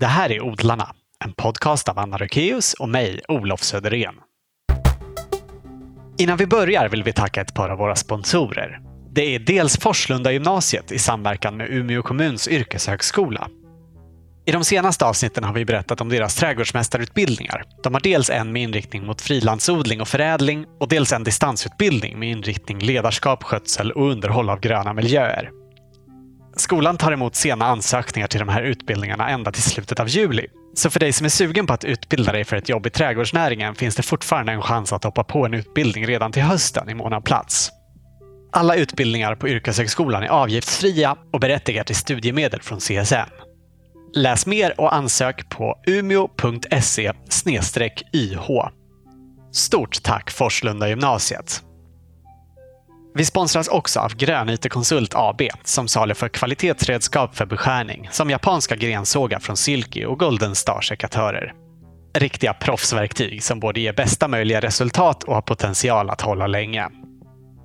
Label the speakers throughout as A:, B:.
A: Det här är Odlarna, en podcast av Anna Rökeus och mig, Olof Söderén. Innan vi börjar vill vi tacka ett par av våra sponsorer. Det är dels Forslunda gymnasiet i samverkan med Umeå kommuns yrkeshögskola. I de senaste avsnitten har vi berättat om deras trädgårdsmästarutbildningar. De har dels en med inriktning mot frilandsodling och förädling och dels en distansutbildning med inriktning ledarskap, skötsel och underhåll av gröna miljöer. Skolan tar emot sena ansökningar till de här utbildningarna ända till slutet av juli. Så för dig som är sugen på att utbilda dig för ett jobb i trädgårdsnäringen finns det fortfarande en chans att hoppa på en utbildning redan till hösten i mån av plats. Alla utbildningar på yrkeshögskolan är avgiftsfria och berättigar till studiemedel från CSN. Läs mer och ansök på umeå.se YH. Stort tack Forslunda gymnasiet! Vi sponsras också av Grönyte Konsult AB som saluför kvalitetsredskap för beskärning som japanska grensågar från Silky och Golden Star sekatörer. Riktiga proffsverktyg som både ger bästa möjliga resultat och har potential att hålla länge.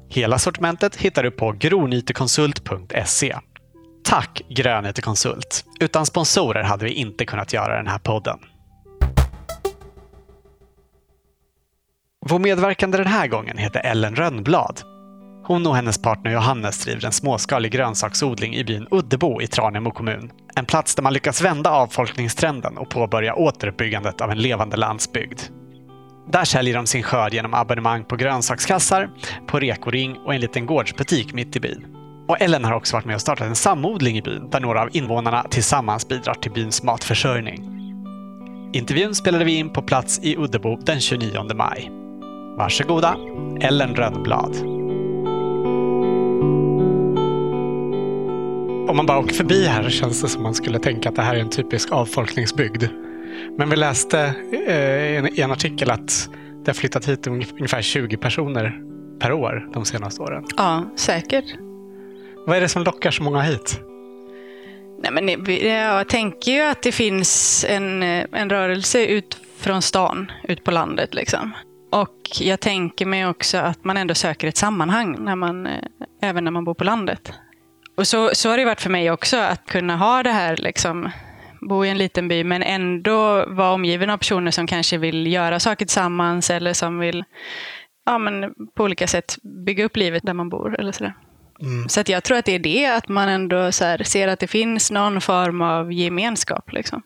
A: Hela sortimentet hittar du på gronytekonsult.se. Tack Grönyte Konsult! Utan sponsorer hade vi inte kunnat göra den här podden. Vår medverkande den här gången heter Ellen Rönnblad hon och hennes partner Johannes driver en småskalig grönsaksodling i byn Uddebo i Tranemo kommun. En plats där man lyckas vända avfolkningstrenden och påbörja återuppbyggandet av en levande landsbygd. Där säljer de sin skörd genom abonnemang på grönsakskassar, på rekoring och en liten gårdsbutik mitt i byn. Och Ellen har också varit med och startat en samodling i byn där några av invånarna tillsammans bidrar till byns matförsörjning. Intervjun spelade vi in på plats i Uddebo den 29 maj. Varsågoda, Ellen Rönnblad. Om man bara åker förbi här känns det som man skulle tänka att det här är en typisk avfolkningsbygd. Men vi läste eh, i en artikel att det har flyttat hit ungefär 20 personer per år de senaste åren.
B: Ja, säkert.
A: Vad är det som lockar så många hit?
B: Nej, men jag tänker ju att det finns en, en rörelse ut från stan, ut på landet. Liksom. Och jag tänker mig också att man ändå söker ett sammanhang, när man, eh, även när man bor på landet. Och så, så har det varit för mig också, att kunna ha det här, liksom, bo i en liten by, men ändå vara omgiven av personer som kanske vill göra saker tillsammans eller som vill ja, men på olika sätt bygga upp livet där man bor. Eller sådär. Mm. Så att jag tror att det är det, att man ändå så ser att det finns någon form av gemenskap. Liksom.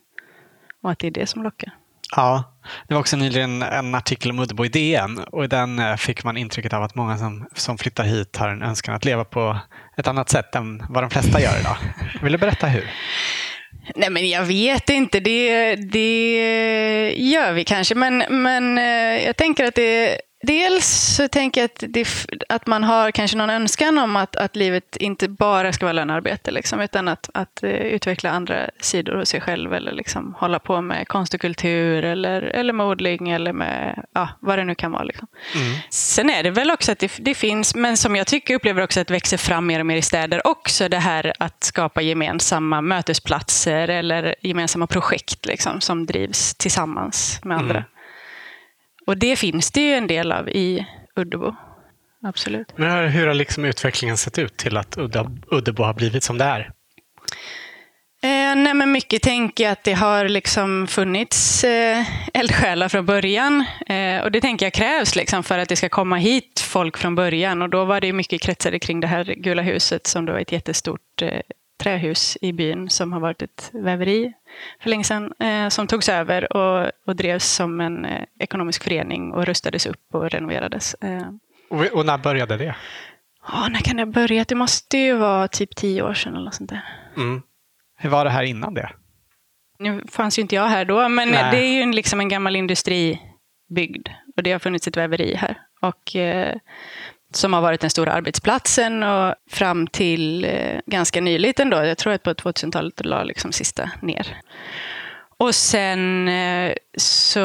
B: Och att det är det som lockar.
A: Ja, det var också nyligen en artikel om Uddebo i DN och i den eh, fick man intrycket av att många som, som flyttar hit har en önskan att leva på ett annat sätt än vad de flesta gör idag. Vill du berätta hur?
B: Nej, men jag vet inte. Det, det gör vi kanske. Men, men eh, jag tänker att det Dels så tänker jag att, det, att man har kanske någon önskan om att, att livet inte bara ska vara lönearbete, liksom, utan att, att uh, utveckla andra sidor hos sig själv eller liksom hålla på med konst och kultur eller, eller med odling eller med ja, vad det nu kan vara. Liksom. Mm. Sen är det väl också att det, det, finns, men som jag tycker upplever också att växer fram mer och mer i städer också, det här att skapa gemensamma mötesplatser eller gemensamma projekt liksom, som drivs tillsammans med andra. Mm. Och det finns det ju en del av i Uddebo. Absolut.
A: Men hur har liksom utvecklingen sett ut till att Uddebo har blivit som det är?
B: Eh, nej men mycket tänker jag att det har liksom funnits eh, eldsjälar från början. Eh, och det tänker jag krävs liksom för att det ska komma hit folk från början. Och då var det mycket kretsade kring det här gula huset som då är ett jättestort eh, trähus i byn som har varit ett väveri för länge sedan, eh, som togs över och, och drevs som en eh, ekonomisk förening och rustades upp och renoverades. Eh.
A: Och, och, när började det?
B: Oh, när kan det ha börjat? Det måste ju vara typ tio år sedan eller något sånt där.
A: Mm. Hur var det här innan det?
B: Nu fanns ju inte jag här då, men Nej. det är ju liksom en gammal industribygd och det har funnits ett väveri här. Och eh, som har varit den stora arbetsplatsen och fram till eh, ganska nyligen ändå. jag tror att på 2000-talet la liksom sista ner. Och sen eh, så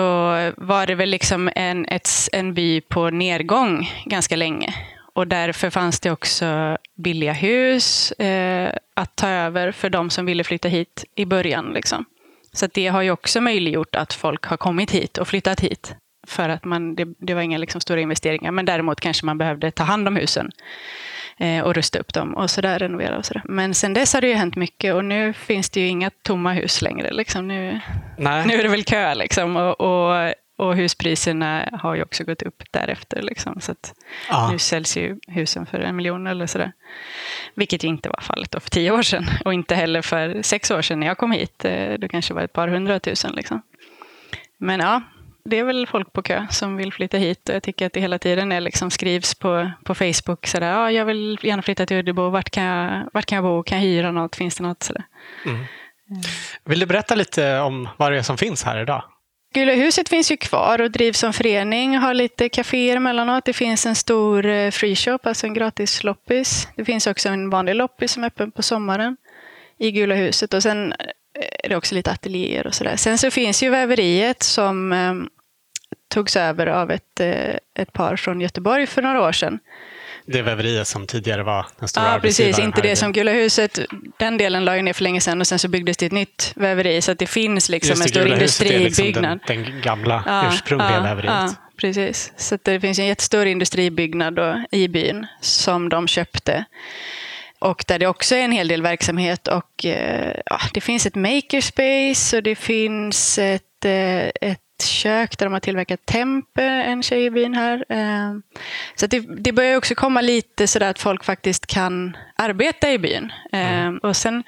B: var det väl liksom en, ett, en by på nedgång ganska länge. Och därför fanns det också billiga hus eh, att ta över för de som ville flytta hit i början. Liksom. Så det har ju också möjliggjort att folk har kommit hit och flyttat hit. För att man, det, det var inga liksom stora investeringar, men däremot kanske man behövde ta hand om husen Eh, och rusta upp dem och sådär, renovera och sådär. Men sen dess har det ju hänt mycket och nu finns det ju inga tomma hus längre. Liksom. Nu,
A: Nej.
B: nu är det väl kö liksom. Och, och, och huspriserna har ju också gått upp därefter. Liksom. Så
A: Ja.
B: nu säljs ju husen för en miljon eller sådär. Vilket ju inte var fallet då för tio år sedan. Och inte heller för sex år sedan när jag kom hit. Eh, Det kanske var ett par hundratusen. Liksom. Men ja, det är väl folk på kö som vill flytta hit. Och jag tycker att det hela tiden är liksom skrivs på, på Facebook. Sådär, ja, jag vill gärna flytta till Uddebo. Vart kan, jag, vart kan jag bo? Kan jag hyra något? Finns det något? Sådär.
A: Vill du berätta lite om vad det är som finns här idag?
B: Gula huset finns ju kvar och drivs som förening. Har lite kaféer emellanåt. Det finns en stor eh, free shop, alltså en gratis loppis. Det finns också en vanlig loppis som är öppen på sommaren i Gula huset. Och sen eh, är det också lite ateljéer och sådär. Sen så finns ju väveriet som eh, togs över av ett, eh, ett par från Göteborg för några år sedan.
A: Det väveriet som tidigare var den stora
B: Ja, precis. Inte det som. Gula huset. Den delen la ju ner för länge sedan och sen så byggdes det ett nytt väveri. Så att det finns liksom
A: Just
B: en stor
A: är liksom
B: industribyggnad.
A: den, den gamla ursprungliga väveriet.
B: Ja, precis. Så att det finns en jättestor industribyggnad då, i byn som de köpte. Och där det också är en hel del verksamhet. Och eh, ja, Det finns ett makerspace och det finns ett, eh, ett kök där de har tillverkat tempe, en tjej i byn här. Eh, Så det, det börjar också komma lite sådär att folk faktiskt kan arbeta i byn. Eh, Och sen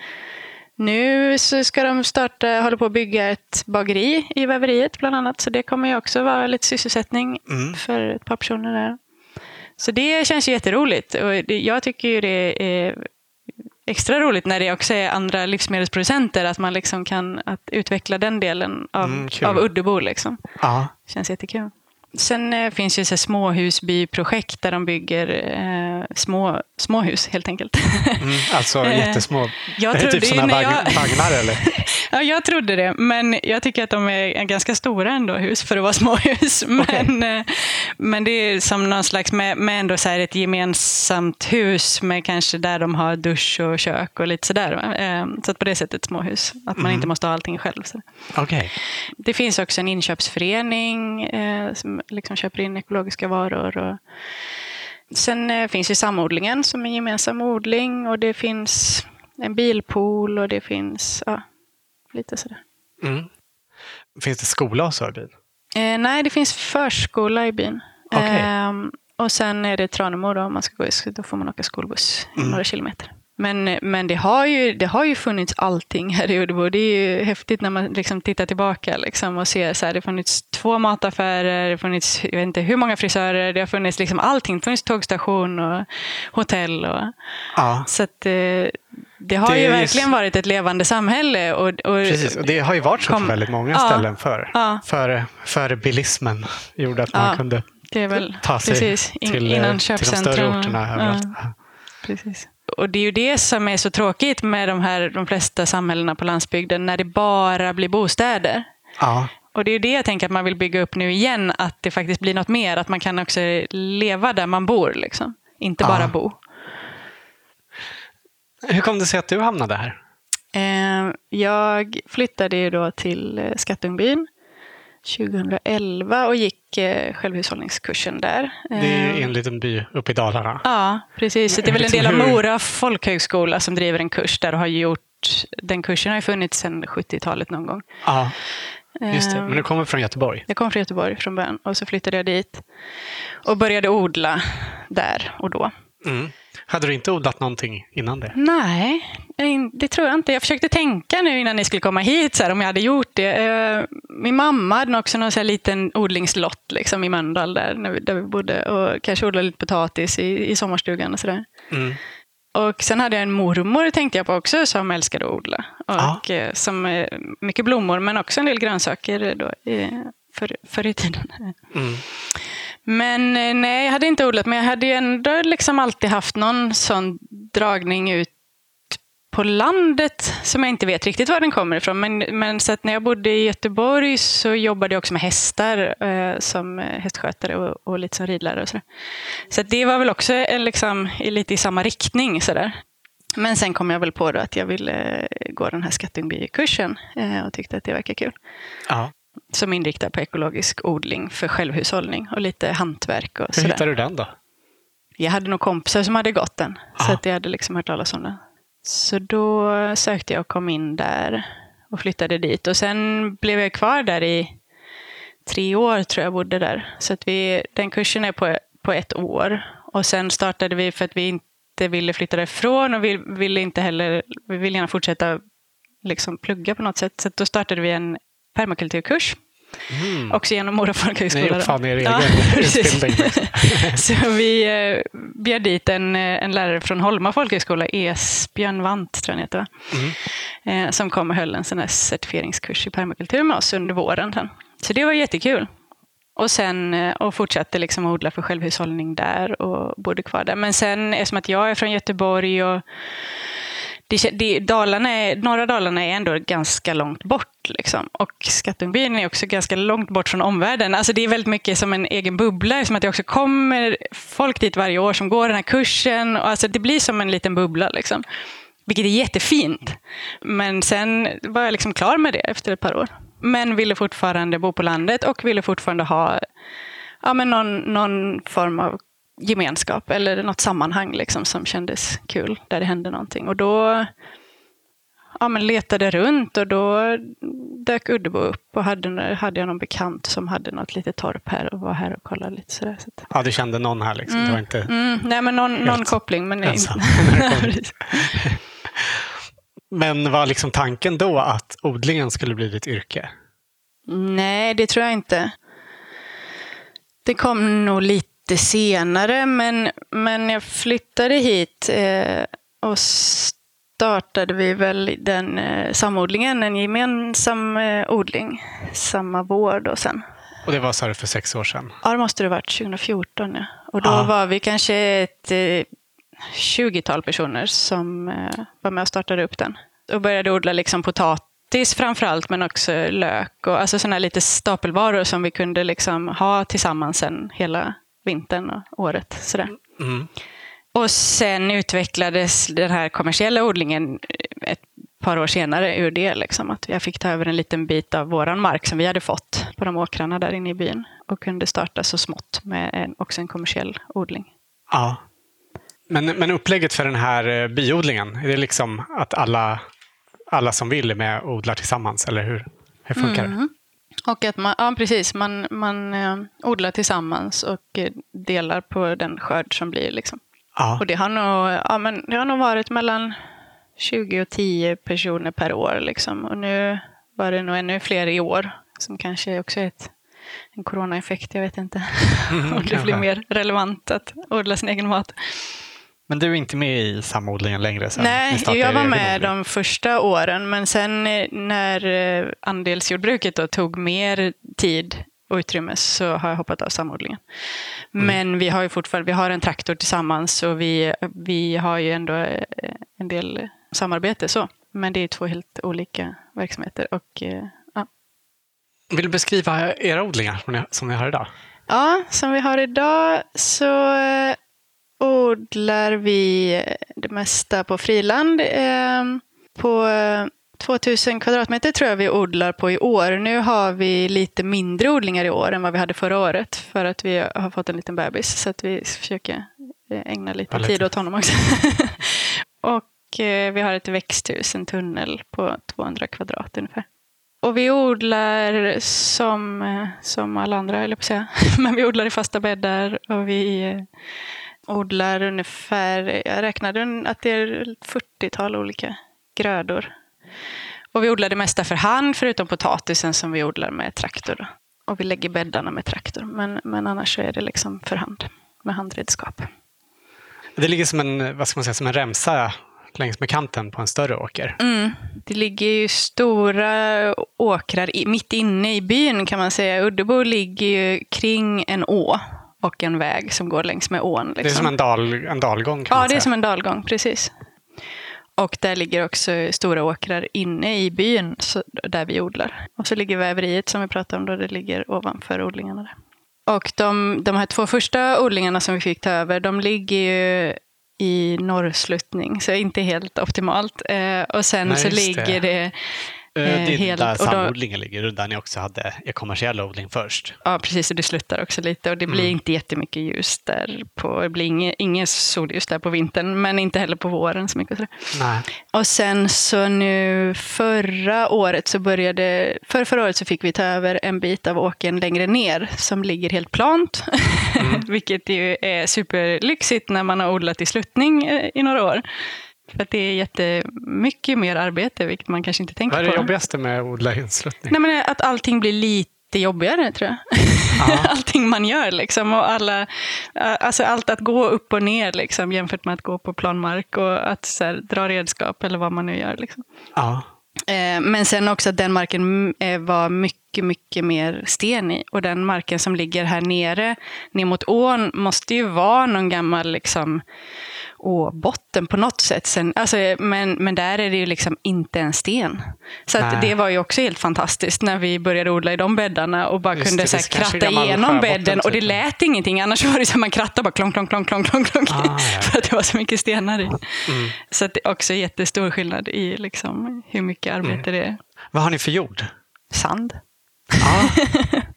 B: nu så ska de starta, håller på att bygga ett bageri i väveriet bland annat. Så det kommer ju också vara lite sysselsättning
A: Mm.
B: för ett par personer där. Så det känns ju jätteroligt. Och jag tycker ju det är extra roligt när det också är andra livsmedelsproducenter. Att man liksom kan att utveckla den delen av,
A: Mm,
B: av Uddebo. Liksom.
A: Ja.
B: Känns jättekul. Sen eh, finns ju så småhusbyprojekt där de bygger eh, små, småhus helt enkelt.
A: Mm, alltså
B: Eh,
A: jättesmå.
B: jag
A: det är
B: trodde
A: typ sådana
B: jag-
A: vagnar eller?
B: Ja, jag trodde det, men jag tycker att de är ganska stora ändå hus för att vara småhus. Men, eh, men det är som någon slags, med, med ändå så ett gemensamt hus med kanske där de har dusch och kök och lite sådär. Så att på det sättet småhus, att man inte måste ha allting själv. Så.
A: Okej.
B: Det finns också en inköpsförening eh, som liksom köper in ekologiska varor. Och sen eh, finns ju samodlingen som en gemensam odling och det finns en bilpool och det finns ja, lite sådär.
A: Mm. Finns det skola och så i byn?
B: Eh, nej, det finns förskola i byn.
A: Okej.
B: Ehm, och sen är det Tranemo då, om man ska gå i, då får man åka skolbuss
A: Mm.
B: några kilometer. Men, men det, har ju, det har ju funnits allting här i Uddebo. Det är ju häftigt när man liksom tittar tillbaka liksom och ser så här, det har funnits två mataffärer, det har funnits jag vet inte hur många frisörer, det har funnits liksom allting. Det har funnits tågstation och hotell. Och,
A: Ja,
B: så att, eh, det har
A: Det
B: ju verkligen varit ett levande samhälle. Och, och,
A: precis. Och det har ju varit så
B: Kom-
A: på väldigt många
B: Ja.
A: ställen förr.
B: Ja.
A: Före, före bilismen gjorde att man
B: Ja.
A: kunde
B: väl
A: ta sig
B: precis, in,
A: till, eh,
B: innan
A: till de större orterna överallt.
B: Ja, precis. Och det är ju det som är så tråkigt med de, här, de flesta samhällena på landsbygden, när det bara blir bostäder.
A: Ja.
B: Och det är ju det jag tänker att man vill bygga upp nu igen, att det faktiskt blir något mer, att man kan också leva där man bor, liksom. inte
A: Ja.
B: bara bo.
A: Hur kom det sig att du hamnade här?
B: Eh, Jag flyttade ju då till eh, Skattungbyn 2011 och gick eh, självhushållningskursen där.
A: Det är
B: Eh,
A: ju en liten by uppe i Dalarna.
B: Ja, precis. Det är väl en del av Mora folkhögskola som driver en kurs där och har gjort den kursen har ju funnits sedan 70-talet någon gång.
A: Ja, just det.
B: Eh,
A: Men du kommer från Göteborg?
B: Jag kom från Göteborg från början och så flyttade jag dit och började odla där och då.
A: Mm. Hade du inte odlat någonting innan det?
B: Nej, det tror jag inte. Jag försökte tänka nu innan ni skulle komma hit så här, om jag hade gjort det. Eh, Min mamma hade också någon så liten odlingslott liksom, i Mölndal där, vi- där vi bodde och kanske odlade lite potatis i, i sommarstugan och sådär.
A: Mm.
B: Och sen hade jag en mormor tänkte jag på också som älskade att odla.
A: Ja.
B: Och eh, som eh, mycket blommor men också en del grönsaker då, för, förr i tiden.
A: Mm.
B: Men eh, nej, jag hade inte odlat men jag hade ju ändå liksom alltid haft någon sån dragning ut på landet som jag inte vet riktigt var den kommer ifrån. Men, men så att när jag bodde i Göteborg så jobbade jag också med hästar eh, som hästskötare och, och lite som ridlärare. Och så så att det var väl också en, liksom, i lite i samma riktning. Så där. Men sen kom jag väl på då att jag ville eh, gå den här Skattungbykursen eh, och tyckte att det verkar kul.
A: Ja.
B: Som inriktar på ekologisk odling för självhushållning och lite hantverk och
A: Hur
B: sådär.
A: hittade du den då?
B: jag hade nog kompisar som hade gått den. Så
A: Ja.
B: att jag hade liksom hört talas om den. Så då sökte jag och kom in där och flyttade dit. Och sen blev jag kvar där i tre år tror jag bodde där. Så att vi, den kursen är på, på ett år. Och sen startade vi för att vi inte ville flytta därifrån och vi ville inte heller, vi ville gärna fortsätta liksom plugga på något sätt. Så då startade vi en permakulturkurs.
A: Mm.
B: Också genom Mora
A: Ni
B: folkhögskola. då.
A: uppfann er
B: Ja,
A: egen utbildning.
B: Så vi eh, bjöd dit en, eh, en lärare från Holma folkhögskola, Esbjörn Wandt tror jag heter, va?
A: Mm.
B: eh, som kom och höll en sån här certifieringskurs i permakultur med oss under våren. Sen. Så det var jättekul. Och sen eh, och fortsatte liksom odla för självhushållning där och bodde kvar där. Men sen, eftersom att jag är från Göteborg och det, det, Dalarna är, norra Dalarna är ändå ganska långt bort. Liksom. Och Skattungbyn är också ganska långt bort från omvärlden. Alltså det är väldigt mycket som en egen bubbla. Som att det också kommer folk dit varje år som går den här kursen. Och alltså det blir som en liten bubbla. Liksom. Vilket är jättefint. Men sen var jag liksom klar med det efter ett par år. Men ville fortfarande bo på landet och ville fortfarande ha ja, men någon, någon form av gemenskap eller något sammanhang liksom, som kändes kul, där det hände någonting. Och då ja, men letade runt och då dök Uddebo upp och hade, hade jag någon bekant som hade något litet torp här och var här och kollade lite sådär. Så
A: Ja, du kände någon här liksom. Det var inte...
B: mm, nej, men någon, någon koppling. Men
A: ensam.
B: inte.
A: Men var liksom tanken då att odlingen skulle bli ditt yrke?
B: Nej, det tror jag inte. Det kom nog lite senare, men, men jag flyttade hit eh, och startade vi väl den eh, samodlingen, en gemensam eh, odling, samma vår då sen.
A: Och det var så här för sex år sedan.
B: Ja, det måste det ha varit 2014. Ja. Och då
A: Ja.
B: var vi kanske ett eh, 20-tal personer som eh, var med och startade upp den. Och började odla liksom potatis framför allt, men också lök och alltså sådana lite stapelvaror som vi kunde liksom ha tillsammans sen hela vintern och året. Sådär.
A: Mm.
B: Och sen utvecklades den här kommersiella odlingen ett par år senare ur det. Liksom, att jag fick ta över en liten bit av våran mark som vi hade fått på de åkrarna där inne i byn. Och kunde starta så smått med en, också en kommersiell odling.
A: Ja. Men, men upplägget för den här eh, biodlingen, är det liksom att alla, alla som vill är med och odlar tillsammans? Eller hur, hur funkar det?
B: Och att man, ja precis, man, man eh, odlar tillsammans och eh, delar på den skörd som blir. Liksom.
A: Ja.
B: Och det har, nog, ja, men det har nog varit mellan 20 och 10 personer per år. Liksom. Och nu var det nog ännu fler i år, som kanske också är ett, en coronaeffekt. Jag vet inte
A: Mm,
B: om det blir mer relevant att odla sin egen mat.
A: Men du är inte med i samodlingen längre? Sen.
B: Nej, jag var med de första åren, men sen eh, när eh, andelsjordbruket tog mer tid och utrymme så har jag hoppat av samodlingen.
A: Mm.
B: Men vi har ju fortfarande vi har en traktor tillsammans och vi, vi har ju ändå eh, en del samarbete så. Men det är två helt olika verksamheter. Och, ja.
A: Vill du beskriva era odlingar som ni, har idag?
B: ja, som vi har idag så odlar vi det mesta på friland. Eh, på eh, 2000 kvadratmeter tror jag vi odlar på i år. Nu har vi lite mindre odlingar i år än vad vi hade förra året för att vi har fått en liten bebis. Så att vi försöker eh, ägna lite tid åt honom också. och eh, vi har ett växthus, en tunnel på 200 kvadrat ungefär. Och vi odlar som, eh, som alla andra, eller på att säga. Men vi odlar i fasta bäddar och vi eh, odlar ungefär, jag räknade att det är ett 40-tal olika grödor. Och vi odlar det mesta för hand, förutom potatisen som vi odlar med traktor. Och vi lägger bäddarna med traktor, men, men annars är det liksom för hand, med handredskap.
A: Det ligger som en, vad ska man säga, som en remsa längs med kanten på en större åker.
B: Mm. Det ligger ju stora åkrar i, mitt inne i byn kan man säga. Uddebo ligger ju kring en å och en väg som går längs med ån. Liksom.
A: Det är som en, dal, en dalgång kan
B: Ja,
A: man
B: det är
A: säga.
B: som en dalgång, precis. Och där ligger också stora åkrar inne i byn så, där vi odlar. Och så ligger väveriet som vi pratade om då, det ligger ovanför odlingarna. Där. Och de, de här två första odlingarna som vi fick ta över, de ligger ju i norrsluttning, så inte helt optimalt. Eh, och sen
A: Nej,
B: så ligger
A: det.
B: det.
A: Eh, Det är
B: helt-
A: där
B: då-
A: samodlingen ligger där ni också hade er kommersiella odling först.
B: Ja, precis. Och det sluttar också lite. Och det blir
A: Mm.
B: inte jättemycket ljus där. På, det blir inget, inget solljus där på vintern, men inte heller på våren så mycket.
A: Nej.
B: Och sen så nu förra året så började, för förra året så fick vi ta över en bit av åken längre ner som ligger helt plant. Vilket ju är superlyxigt när man har odlat i sluttning eh, i några år. För att det är jättemycket mer arbete, vilket man kanske inte tänker
A: Vad är det
B: på.
A: jobbigaste med att odla insluttning?
B: Nej, men att allting blir lite jobbigare, tror jag.
A: Ja.
B: allting man gör, liksom. Och alla, alltså allt att gå upp och ner, liksom, jämfört med att gå på planmark och att så här, dra redskap eller vad man nu gör. Liksom.
A: Ja.
B: Eh, Men sen också att den marken eh, var mycket, mycket mer sten i. Och den marken som ligger här nere, ner mot ån, måste ju vara någon gammal liksom, åbotten på något sätt. Sen, alltså, men, men där är det ju liksom inte en sten. Så att det var ju också helt fantastiskt när vi började odla i de bäddarna och bara
A: Just
B: kunde
A: det,
B: så här, kratta igenom bädden. Och det
A: typ.
B: lät ingenting. Annars var det så att man krattade bara klonk, klonk, klonk, klonk, klonk, klonk.
A: Ah, ja.
B: För att det var så mycket stenar i.
A: Mm.
B: Så att det är också jättestor skillnad i liksom, hur mycket
A: Mm.
B: arbete det är.
A: Vad har ni för jord?
B: Sand,
A: Ja.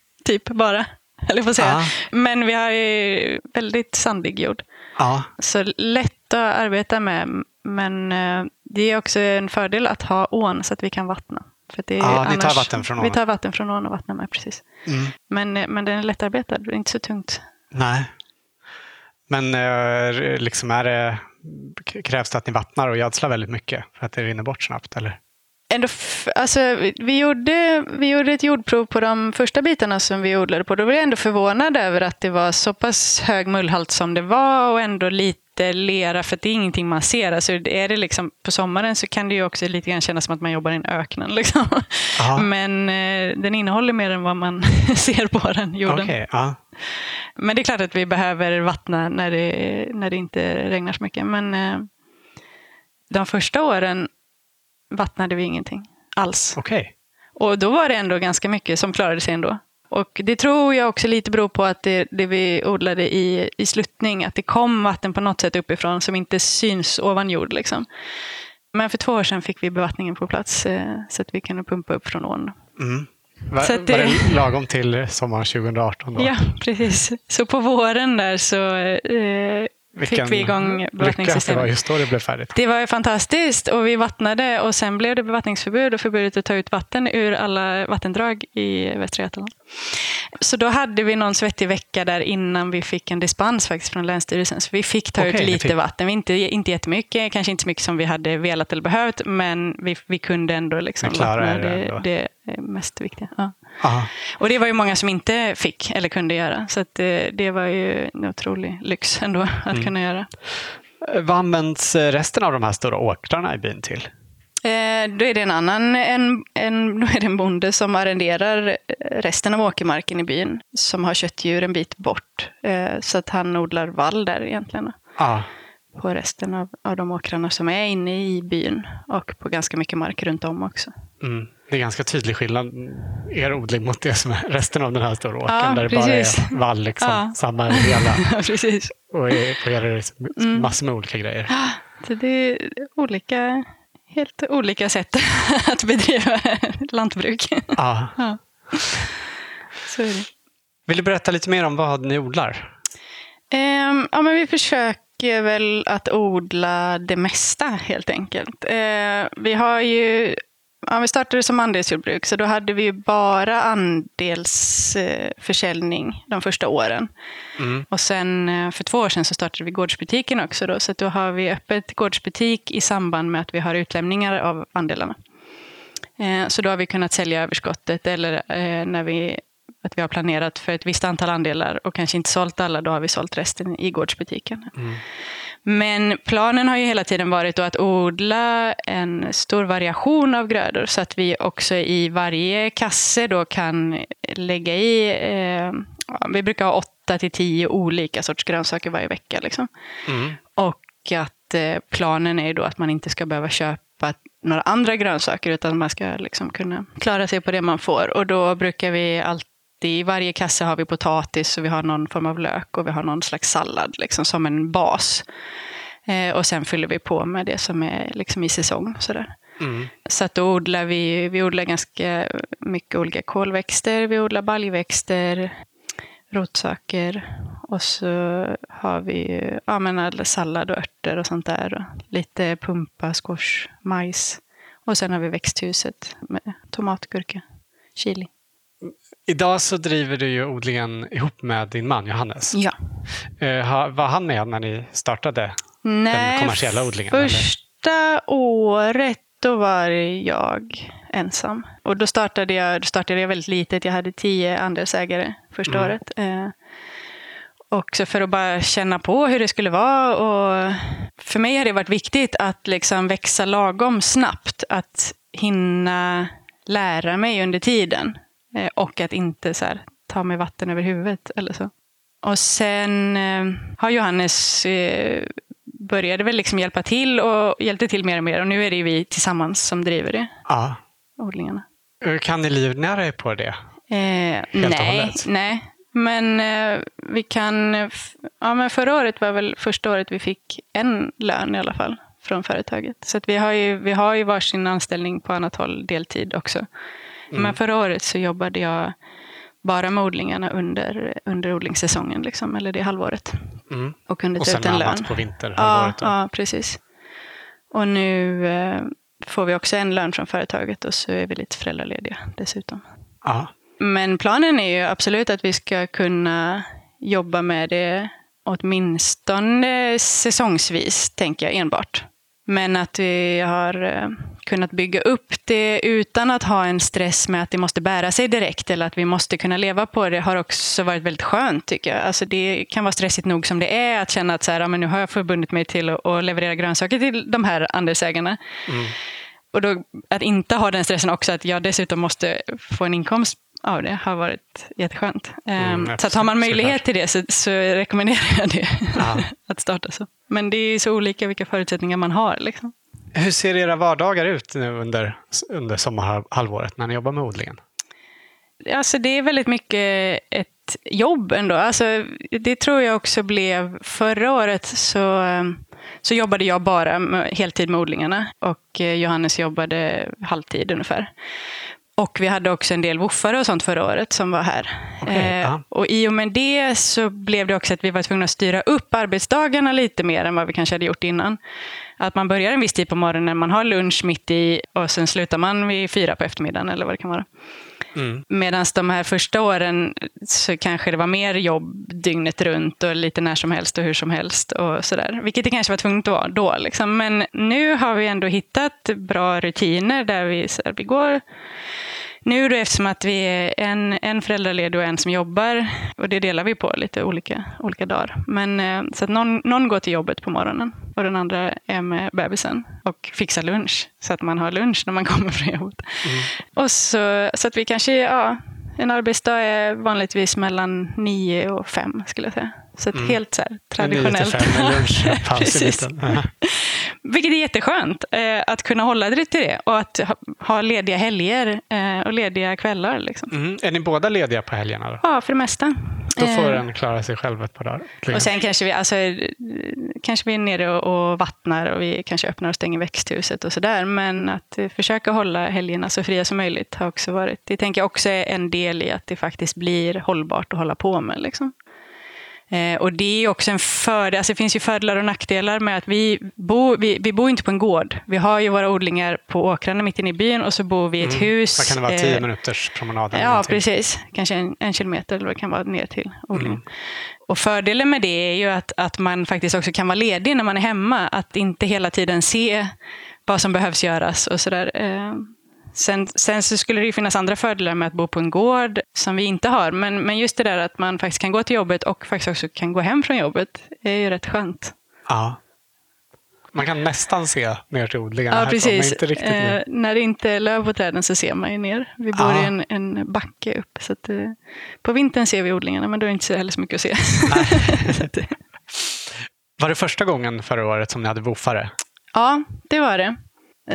B: typ bara. Eller får säga.
A: Ja.
B: Men vi har ju väldigt sandig jord.
A: ja.
B: Så lätt att arbeta med. Men eh, det är också en fördel att ha ån så att vi kan vattna. För det är
A: Ja, ni tar
B: annars-
A: vatten från ån.
B: Vi tar vatten från ån och vattnar med, precis.
A: Mm.
B: Men, eh, men den är lättarbetad, det är inte så tungt.
A: Nej. Men eh, liksom är det, krävs det att ni vattnar och gödslar väldigt mycket för att det rinner bort snabbt? Eller?
B: Ändå alltså, vi- gjorde, vi gjorde ett jordprov på de första bitarna som vi odlade på. Då var jag ändå förvånad över att det var så pass hög mullhalt som det var och ändå lite lera, för det är ingenting man ser. Alltså, är det liksom, på sommaren så kan det ju också lite grann kännas som att man jobbar i en öknen. Liksom. Men eh, den innehåller mer än vad man ser på den jorden.
A: Okej, ja.
B: Men det är klart att vi behöver vattna när det, när det inte regnar så mycket. Men eh, de första åren vattnade vi ingenting alls.
A: Okej.
B: Och då var det ändå ganska mycket som klarade sig ändå. Och det tror jag också lite beror på att det, det vi odlade i, i sluttning, att det kom vatten på något sätt uppifrån som inte syns ovan jord. Liksom. Men för två år sedan fick vi bevattningen på plats eh, så att vi kunde pumpa upp från ån.
A: Mm. Var,
B: Så det-
A: var det lagom till sommaren 2018? Då?
B: Ja, precis. Så på våren där så eh,
A: Vilken
B: fick vi igång
A: att det var
B: bevattningssystemet.
A: just då det blev färdigt.
B: Det var ju fantastiskt och vi vattnade och sen blev det bevattningsförbud och förbudet att ta ut vatten ur alla vattendrag i Västra Götaland. Så då hade vi någon svettig vecka där innan vi fick en dispens faktiskt från Länsstyrelsen. Så vi fick ta
A: Okej,
B: ut lite vatten. Inte, inte jättemycket, kanske inte så mycket som vi hade velat eller behövt, men vi, vi kunde ändå liksom vattna
A: det
B: det, mest viktiga. Ja.
A: Ja.
B: Och det var ju många som inte fick eller kunde göra. Så att det, det var ju en otrolig lyx ändå att
A: Mm.
B: kunna göra.
A: Eh, Vad används eh, resten av de här stora åkrarna i byn till?
B: Eh, då är det en annan, en, en, då är det en bonde som arrenderar eh, resten av åkermarken i byn. Som har köttdjur en bit bort. Eh, så att han odlar vall där egentligen.
A: Ja.
B: På resten av, av de åkrarna som är inne i byn. Och på ganska mycket mark runt om också.
A: Mm. Det är ganska tydlig skillnad, er odling mot det som är resten av den här stora åkern.
B: Ja,
A: där det
B: precis.
A: bara är vall, liksom,
B: Ja.
A: samma över hela.
B: Precis.
A: Och på er är det
B: Mm.
A: massor med olika grejer.
B: Så det är olika, helt olika sätt att bedriva lantbruk.
A: Ja.
B: Ja. Så är det.
A: Vill du berätta lite mer om vad ni odlar?
B: Ehm, ja, men vi försöker väl att odla det mesta helt enkelt. Eh, vi har ju, ja, vi startade som andelsjordbruk så då hade vi ju bara andelsförsäljning de första åren.
A: Mm.
B: Och sen eh, för två år sedan så startade vi gårdsbutiken också. Då, så då har vi öppet gårdsbutik i samband med att vi har utlämningar av andelarna. Eh, Så då har vi kunnat sälja överskottet eller eh, när vi, att vi har planerat för ett visst antal andelar och kanske inte sålt alla, då har vi sålt resten i gårdsbutiken.
A: Mm.
B: Men planen har ju hela tiden varit att odla en stor variation av grödor så att vi också i varje kasse då kan lägga i, eh, vi brukar ha åtta till tio olika sorts grönsaker varje vecka. Liksom.
A: Mm.
B: Och att eh, planen är då att man inte ska behöva köpa några andra grönsaker utan man ska liksom kunna klara sig på det man får. Och då brukar vi alltid, i varje kasse har vi potatis och vi har någon form av lök och vi har någon slags sallad liksom, som en bas. Eh, och sen fyller vi på med det som är liksom i säsong. Sådär.
A: Mm.
B: Så att då odlar vi, vi odlar ganska mycket olika kolväxter, vi odlar baljväxter, rotsaker och så har vi ja, men alla sallad och örter och sånt där. Och lite pumpa, squash, majs. Och sen har vi växthuset med tomat, gurka, chili.
A: Idag så driver du ju odlingen ihop med din man Johannes.
B: Ja.
A: Eh, var han med när ni startade?
B: Nej,
A: kommersiella odlingen, eller?
B: första året då var jag ensam. Och då startade jag, då startade jag väldigt litet. Jag hade tio andelsägare första
A: Mm.
B: året. Eh, också för att bara känna på hur det skulle vara. Och för mig har det varit viktigt att liksom växa lagom snabbt. Att hinna lära mig under tiden. Eh, och att inte så här, ta mig vatten över huvudet eller så. Och sen eh, har Johannes eh, började väl liksom hjälpa till och hjälpte till mer och mer. Och nu är det ju vi tillsammans som driver det,
A: Ja.
B: odlingarna.
A: Kan ni livnära er på det?
B: Eh, nej, nej. Men eh, vi kan... Ja, men förra året var väl första året vi fick en lön i alla fall från företaget. Så att vi, har ju, vi har ju varsin anställning på annat håll, deltid också.
A: Mm.
B: Men förra året så jobbade jag bara med odlingarna under, under odlingssäsongen, liksom, eller det halvåret.
A: Mm.
B: Och kunde
A: Och
B: ta
A: sen
B: ut en lön.
A: annat på
B: Ja,
A: vinterhalvåret? då?
B: ja, precis. Och nu eh, får vi också en lön från företaget och så är vi lite föräldralediga dessutom.
A: Ja.
B: Men planen är ju absolut att vi ska kunna jobba med det åtminstone säsongsvis, tänker jag enbart. Men att vi har eh, kunnat bygga upp det utan att ha en stress med att det måste bära sig direkt eller att vi måste kunna leva på det har också varit väldigt skönt tycker jag. Alltså det kan vara stressigt nog som det är att känna att så här, ja, men nu har jag förbundit mig till att, att leverera grönsaker till de här andelsägarna.
A: Mm.
B: Och då, att inte ha den stressen också, att jag dessutom måste få en inkomst av det, har varit jätteskönt.
A: Mm,
B: Ehm, så att har man möjlighet till det så, så rekommenderar jag det,
A: Ja.
B: att starta så. Men det är så olika vilka förutsättningar man har. Liksom.
A: Hur ser era vardagar ut nu under, under sommarhalvåret när ni jobbar med odlingen?
B: Alltså det är väldigt mycket ett jobb ändå. Alltså, det tror jag också blev förra året så, eh, så jobbade jag bara med, heltid med odlingarna och eh, Johannes jobbade halvtid ungefär. Och vi hade också en del woofare och sånt förra året som var här.
A: Okej,
B: eh, och i och med det så blev det också att vi var tvungna att styra upp arbetsdagarna lite mer än vad vi kanske hade gjort innan. Att man börjar en viss tid på morgonen, man har lunch mitt i och sen slutar man vid fyra på eftermiddagen eller vad det kan vara.
A: Mm.
B: Medan de här första åren så kanske det var mer jobb dygnet runt och lite när som helst och hur som helst. och sådär. Vilket det kanske var tvunget att vara då. Liksom. Men nu har vi ändå hittat bra rutiner där vi, så här, vi går nu då eftersom att vi är en, en föräldraledig och en som jobbar, och det delar vi på lite olika, olika dagar. Men, eh, så att någon, någon går till jobbet på morgonen och den andra är med bebisen och fixar lunch. Så att man har lunch när man kommer från jobbet. Och så, så att vi kanske, ja, en arbetsdag är vanligtvis mellan nio och fem skulle jag säga. Så att helt så här, traditionellt.
A: Nio till fem lunchpaus i
B: Precis. Vilket är jätteskönt eh, att kunna hålla det till det och att ha, ha lediga helger eh, och lediga kvällar. Liksom.
A: Mm. Är ni båda lediga på helgerna? Då,
B: Ja, för det mesta.
A: då får
B: Eh,
A: en klara sig själv ett par dagar.
B: och sen kanske vi, alltså, eh, kanske vi är nere och, och vattnar och vi kanske öppnar och stänger växthuset och sådär. Men att eh, försöka hålla helgerna så fria som möjligt har också varit, det tänker jag också är en del i att det faktiskt blir hållbart att hålla på med. Liksom. Eh, och det är också en fördel, alltså det finns ju fördelar och nackdelar med att vi bor, vi, vi bor inte på en gård. Vi har ju våra odlingar på åkrarna mitt inne i byn och så bor vi i ett hus.
A: Vad kan det vara? Tio
B: eh,
A: minuters promenad?
B: Ja, precis. Kanske en, en kilometer eller vad det kan vara ner till odlingen.
A: Mm.
B: Och fördelen med det är ju att, att man faktiskt också kan vara ledig när man är hemma. Att inte hela tiden se vad som behövs göras och sådär. Eh, Sen, sen så skulle det ju finnas andra fördelar med att bo på en gård som vi inte har. Men, men just det där att man faktiskt kan gå till jobbet och faktiskt också kan gå hem från jobbet är ju rätt skönt.
A: Ja. Man kan nästan se ner till odlingarna
B: Ja,
A: härifrån, men
B: precis.
A: inte riktigt
B: Eh, när det inte är löv på träden så ser man ju ner. Vi bor
A: Ja.
B: i en, en backe upp. Så att, eh, på vintern ser vi odlingarna, men då är det inte så heller så mycket att se. Att,
A: Var det första gången förra året som ni hade woofare?
B: ja, det var det.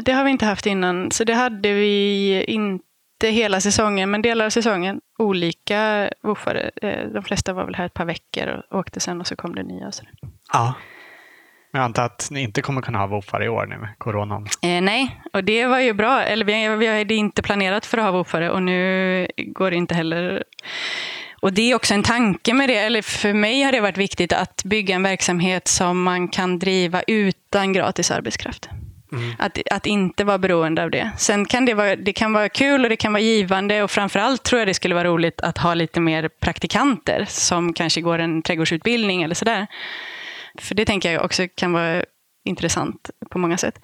B: Det har vi inte haft innan, så det hade vi inte hela säsongen, men delar av säsongen. Olika woofare. Eh, De flesta var väl här ett par veckor och åkte sen och så kom det nya. och Så.
A: Ja. Men jag antar att ni inte kommer kunna ha woofar i år nu med coronan.
B: Eh, nej, och det var ju bra. Eller vi, vi hade inte planerat för att ha woofare och nu går det inte heller. Och det är också en tanke med det. Eller för mig har det varit viktigt att bygga en verksamhet som man kan driva utan gratis arbetskraft. Mm. Att, att inte vara beroende av det. Sen kan det, vara, det kan vara kul och det kan vara givande och framförallt tror jag det skulle vara roligt att ha lite mer praktikanter som kanske går en trädgårdsutbildning eller sådär. För det tänker jag också kan vara intressant på många sätt.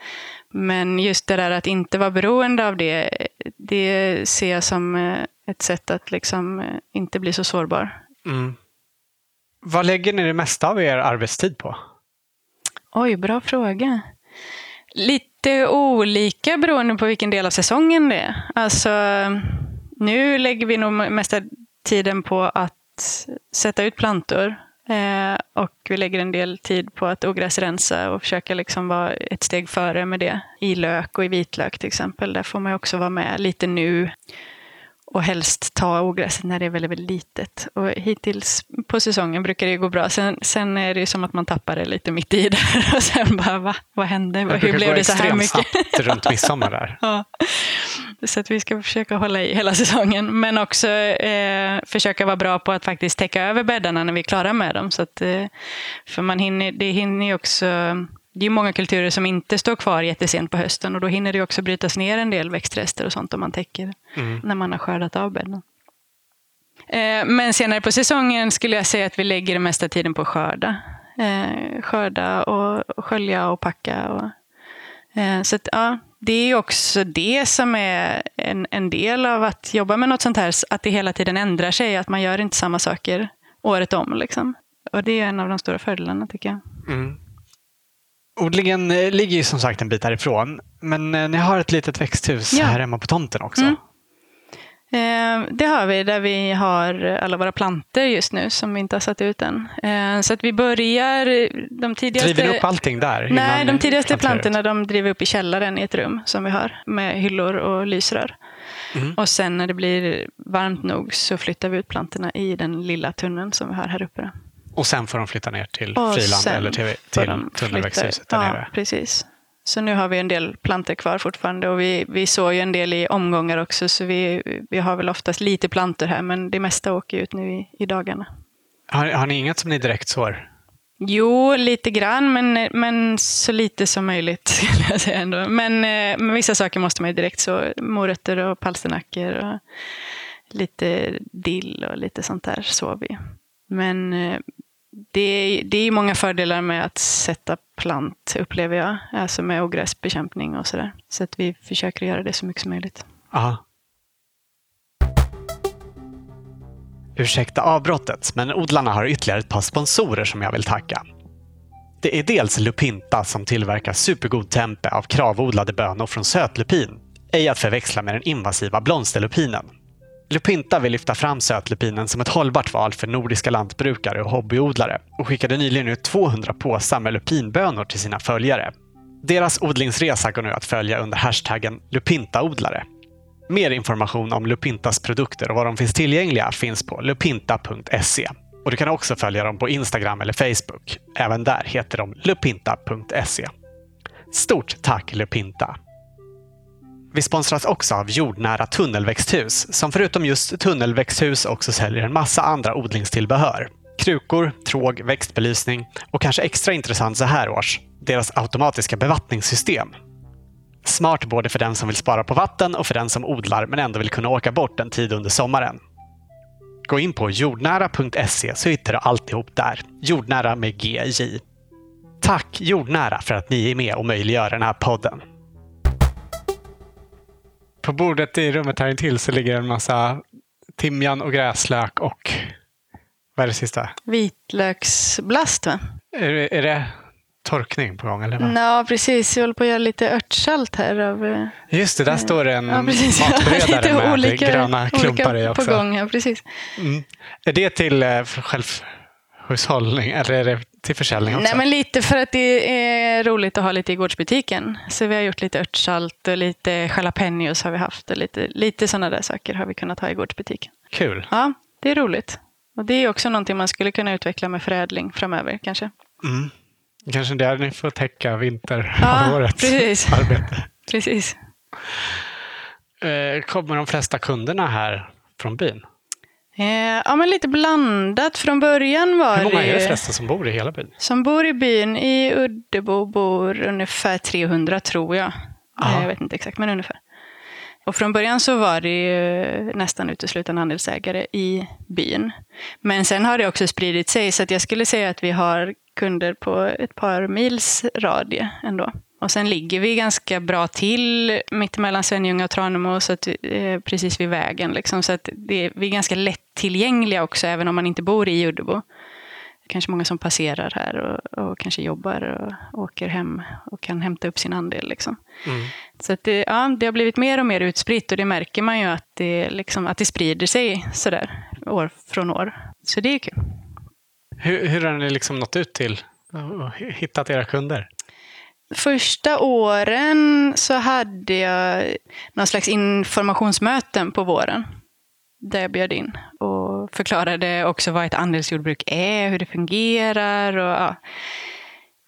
B: Men just det där att inte vara beroende av det, det ser jag som eh, ett sätt att liksom eh, inte bli så sårbar. Mm.
A: Vad lägger ni det mesta av er arbetstid på?
B: Oj, bra fråga. Lite olika beroende på vilken del av säsongen det är. Alltså, nu lägger vi nog mesta tiden på att sätta ut plantor. Eh, och vi lägger en del tid på att ogräsrensa och försöka liksom vara ett steg före med det. I lök och i vitlök till exempel. Där får man också vara med lite nu och helst ta ogräset när det är väldigt, väldigt litet. Och hittills på säsongen brukar det gå bra. Sen, sen är det som att man tappar det lite mitt i där. Och sen bara, va? Vad hände? Hur blev det så här mycket?
A: snabbt runt midsommar där.
B: ja. Så att vi ska försöka hålla i hela säsongen. Men också eh, försöka vara bra på att faktiskt täcka över bäddarna när vi är klara med dem. Så att, eh, för man hinner, det hinner ju också det är många kulturer som inte står kvar jättesent på hösten och då hinner det också brytas ner en del växtrester och sånt om man täcker mm. när man har skördat av bädden. Eh, men senare på säsongen skulle jag säga att vi lägger det mesta tiden på att skörda. Eh, skörda och skölja och packa. Och, eh, så att, ja, det är också det som är en, en del av att jobba med något sånt här, att det hela tiden ändrar sig, att man gör inte samma saker året om. Liksom. Och det är en av de stora fördelarna tycker jag. Mm.
A: Odlingen eh, ligger ju som sagt en bit härifrån, men eh, ni har ett litet växthus ja. här hemma på tomten också. Mm.
B: Eh, det har vi, där vi har alla våra planter just nu som vi inte har satt ut än. Eh, så att vi börjar de tidigaste...
A: Driver ni upp allting där?
B: Nej, de tidigaste plantorna de driver upp i källaren i ett rum som vi har med hyllor och lysrör. Mm. Och sen när det blir varmt nog så flyttar vi ut plantorna i den lilla tunneln som vi har här uppe.
A: Och sen får de flytta ner till och Friland eller till, till tunnelväxthuset där
B: ja, nere? precis. Så nu har vi en del plantor kvar fortfarande och vi, vi såg ju en del i omgångar också så vi, vi har väl oftast lite plantor här men det mesta åker ut nu i, i dagarna.
A: Har, har ni inget som ni direkt sår?
B: Jo, lite grann, men, men så lite som möjligt. Skulle jag säga ändå. Men, eh, men vissa saker måste man ju direkt så. Morötter och palsternackor och lite dill och lite sånt där sår vi. Men eh, det, är, det är många fördelar med att sätta plant, upplever jag. Alltså med ogräsbekämpning och sådär. Så att vi försöker göra det så mycket som möjligt.
A: Aha. Ursäkta avbrottet, men odlarna har ytterligare ett par sponsorer som jag vill tacka. Det är dels Lupinta som tillverkar supergod tempe av kravodlade bönor från sötlupin, ej att förväxla med den invasiva blomsterlupinen. Lupinta vill lyfta fram sötlupinen som ett hållbart val för nordiska lantbrukare och hobbyodlare och skickade nyligen ut 200 påsar med lupinbönor till sina följare. Deras odlingsresa går nu att följa under hashtaggen lupintaodlare. Mer information om Lupintas produkter och var de finns tillgängliga finns på lupinta.se. Och Du kan också följa dem på Instagram eller Facebook. Även där heter de lupinta.se. Stort tack Lupinta! Vi sponsras också av Jordnära tunnelväxthus som förutom just tunnelväxthus också säljer en massa andra odlingstillbehör. Krukor, tråg, växtbelysning och kanske extra intressant så här års, deras automatiska bevattningssystem. Smart både för den som vill spara på vatten och för den som odlar men ändå vill kunna åka bort en tid under sommaren. Gå in på jordnära.se så hittar du alltihop där. Jordnära med GJ. Tack Jordnära för att ni är med och möjliggör den här podden. På bordet i rummet här intill så ligger en massa timjan och gräslök och vad är det sista?
B: Vitlöksblast va?
A: Är, är det torkning på gång? Eller vad?
B: Ja, precis. Jag håller på att göra lite örtsalt här. Av, eh,
A: Just det, där står det en ja, matberedare med olika, gröna klumpar i också.
B: På gång, ja, precis.
A: Mm. Är det till eh, självhushållning eller är det till försäljning också?
B: Nej, men lite för att det är roligt att ha lite i gårdsbutiken. Så vi har gjort lite örtsalt och lite jalapenos har vi haft. Och lite, lite sådana där saker har vi kunnat ha i gårdsbutiken.
A: Kul.
B: Ja, det är roligt. Och det är också någonting man skulle kunna utveckla med förädling framöver kanske. Mm.
A: Kanske där ni får täcka vinterhalvårets
B: Ja, precis.
A: arbete.
B: Precis.
A: Eh, Kommer de flesta kunderna här från byn?
B: Eh, ja, men lite blandat. Från början var
A: Hur många är det förresten som bor i hela byn?
B: Som bor i byn, i Uddebo bor ungefär 300 tror jag.
A: Ja.
B: Eh, Jag vet inte exakt, men ungefär. Och från början så var det ju nästan uteslutande andelsägare i byn. Men sen har det också spridit sig, så jag skulle säga att vi har kunder på ett par mils radie ändå. Och sen ligger vi ganska bra till mittemellan Svenljunga och Tranemo, så att, eh, precis vid vägen. Liksom, så att det, vi är ganska lättillgängliga också, även om man inte bor i Uddebo kanske många som passerar här och, och kanske jobbar och åker hem och kan hämta upp sin andel. Liksom.
A: Mm.
B: Så att det, ja, det har blivit mer och mer utspritt och det märker man ju att det, liksom, att det sprider sig sådär år från år. Så det är kul.
A: Hur, hur har ni liksom nått ut till och hittat era kunder?
B: Första åren så hade jag någon slags informationsmöten på våren. Där jag bjöd in och förklarade också vad ett andelsjordbruk är, hur det fungerar. Och, ja.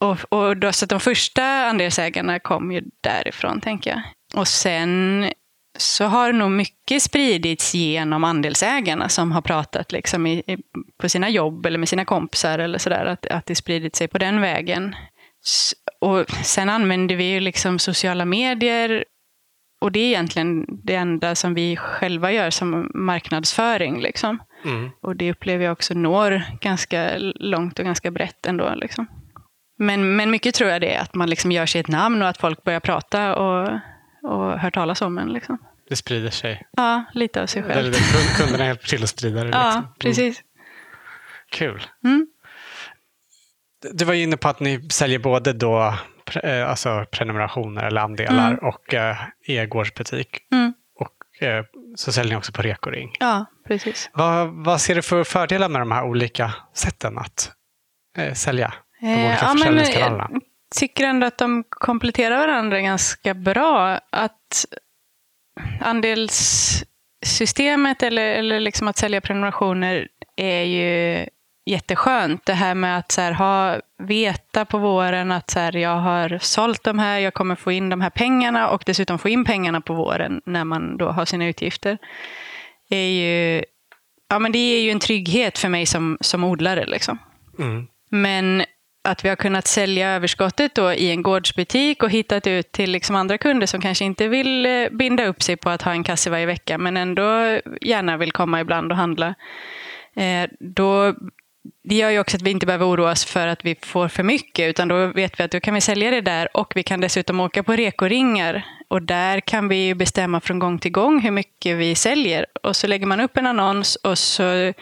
B: och, och då, så att de första andelsägarna kom ju därifrån, tänker jag. Och sen så har nog mycket spridits genom andelsägarna som har pratat liksom i, i, på sina jobb eller med sina kompisar eller sådär. Att, att det spridit sig på den vägen. Och sen använder vi ju liksom sociala medier och det är egentligen det enda som vi själva gör som marknadsföring. Liksom.
A: Mm.
B: Och det upplever jag också når ganska långt och ganska brett ändå. Liksom. Men, men mycket tror jag det är att man liksom gör sig ett namn och att folk börjar prata och, och hör talas om en. Liksom.
A: Det sprider sig.
B: Ja, lite av sig själv.
A: kunderna hjälper till att sprida det.
B: Ja,
A: liksom. Mm.
B: precis.
A: Kul.
B: Mm.
A: Du var ju inne på att ni säljer både då, eh, alltså prenumerationer eller andelar
B: Mm.
A: och eh, e-gårdsbutik.
B: Mm.
A: Och eh, så säljer ni också på Rekoring.
B: Ja, precis.
A: Vad, vad ser du för fördelar med de här olika sätten att sälja? De olika
B: ja,
A: försäljningskanalerna.
B: jag tycker ändå att de kompletterar varandra ganska bra. Att andelssystemet eller, eller liksom att sälja prenumerationer är ju jätteskönt. Det här med att så här, ha, veta på våren att så här, jag har sålt de här, jag kommer få in de här pengarna och dessutom få in pengarna på våren när man då har sina utgifter. är ju, ja, men det är ju en trygghet för mig som, som odlare. Liksom.
A: Mm.
B: Men att vi har kunnat sälja överskottet då i en gårdsbutik och hittat ut till liksom andra kunder som kanske inte vill eh, binda upp sig på att ha en kasse varje vecka men ändå gärna vill komma ibland och handla. Eh, då, det gör ju också att vi inte behöver oroa oss för att vi får för mycket utan då vet vi att då kan vi sälja det där och vi kan dessutom åka på rekoringar och där kan vi ju bestämma från gång till gång hur mycket vi säljer och så lägger man upp en annons och så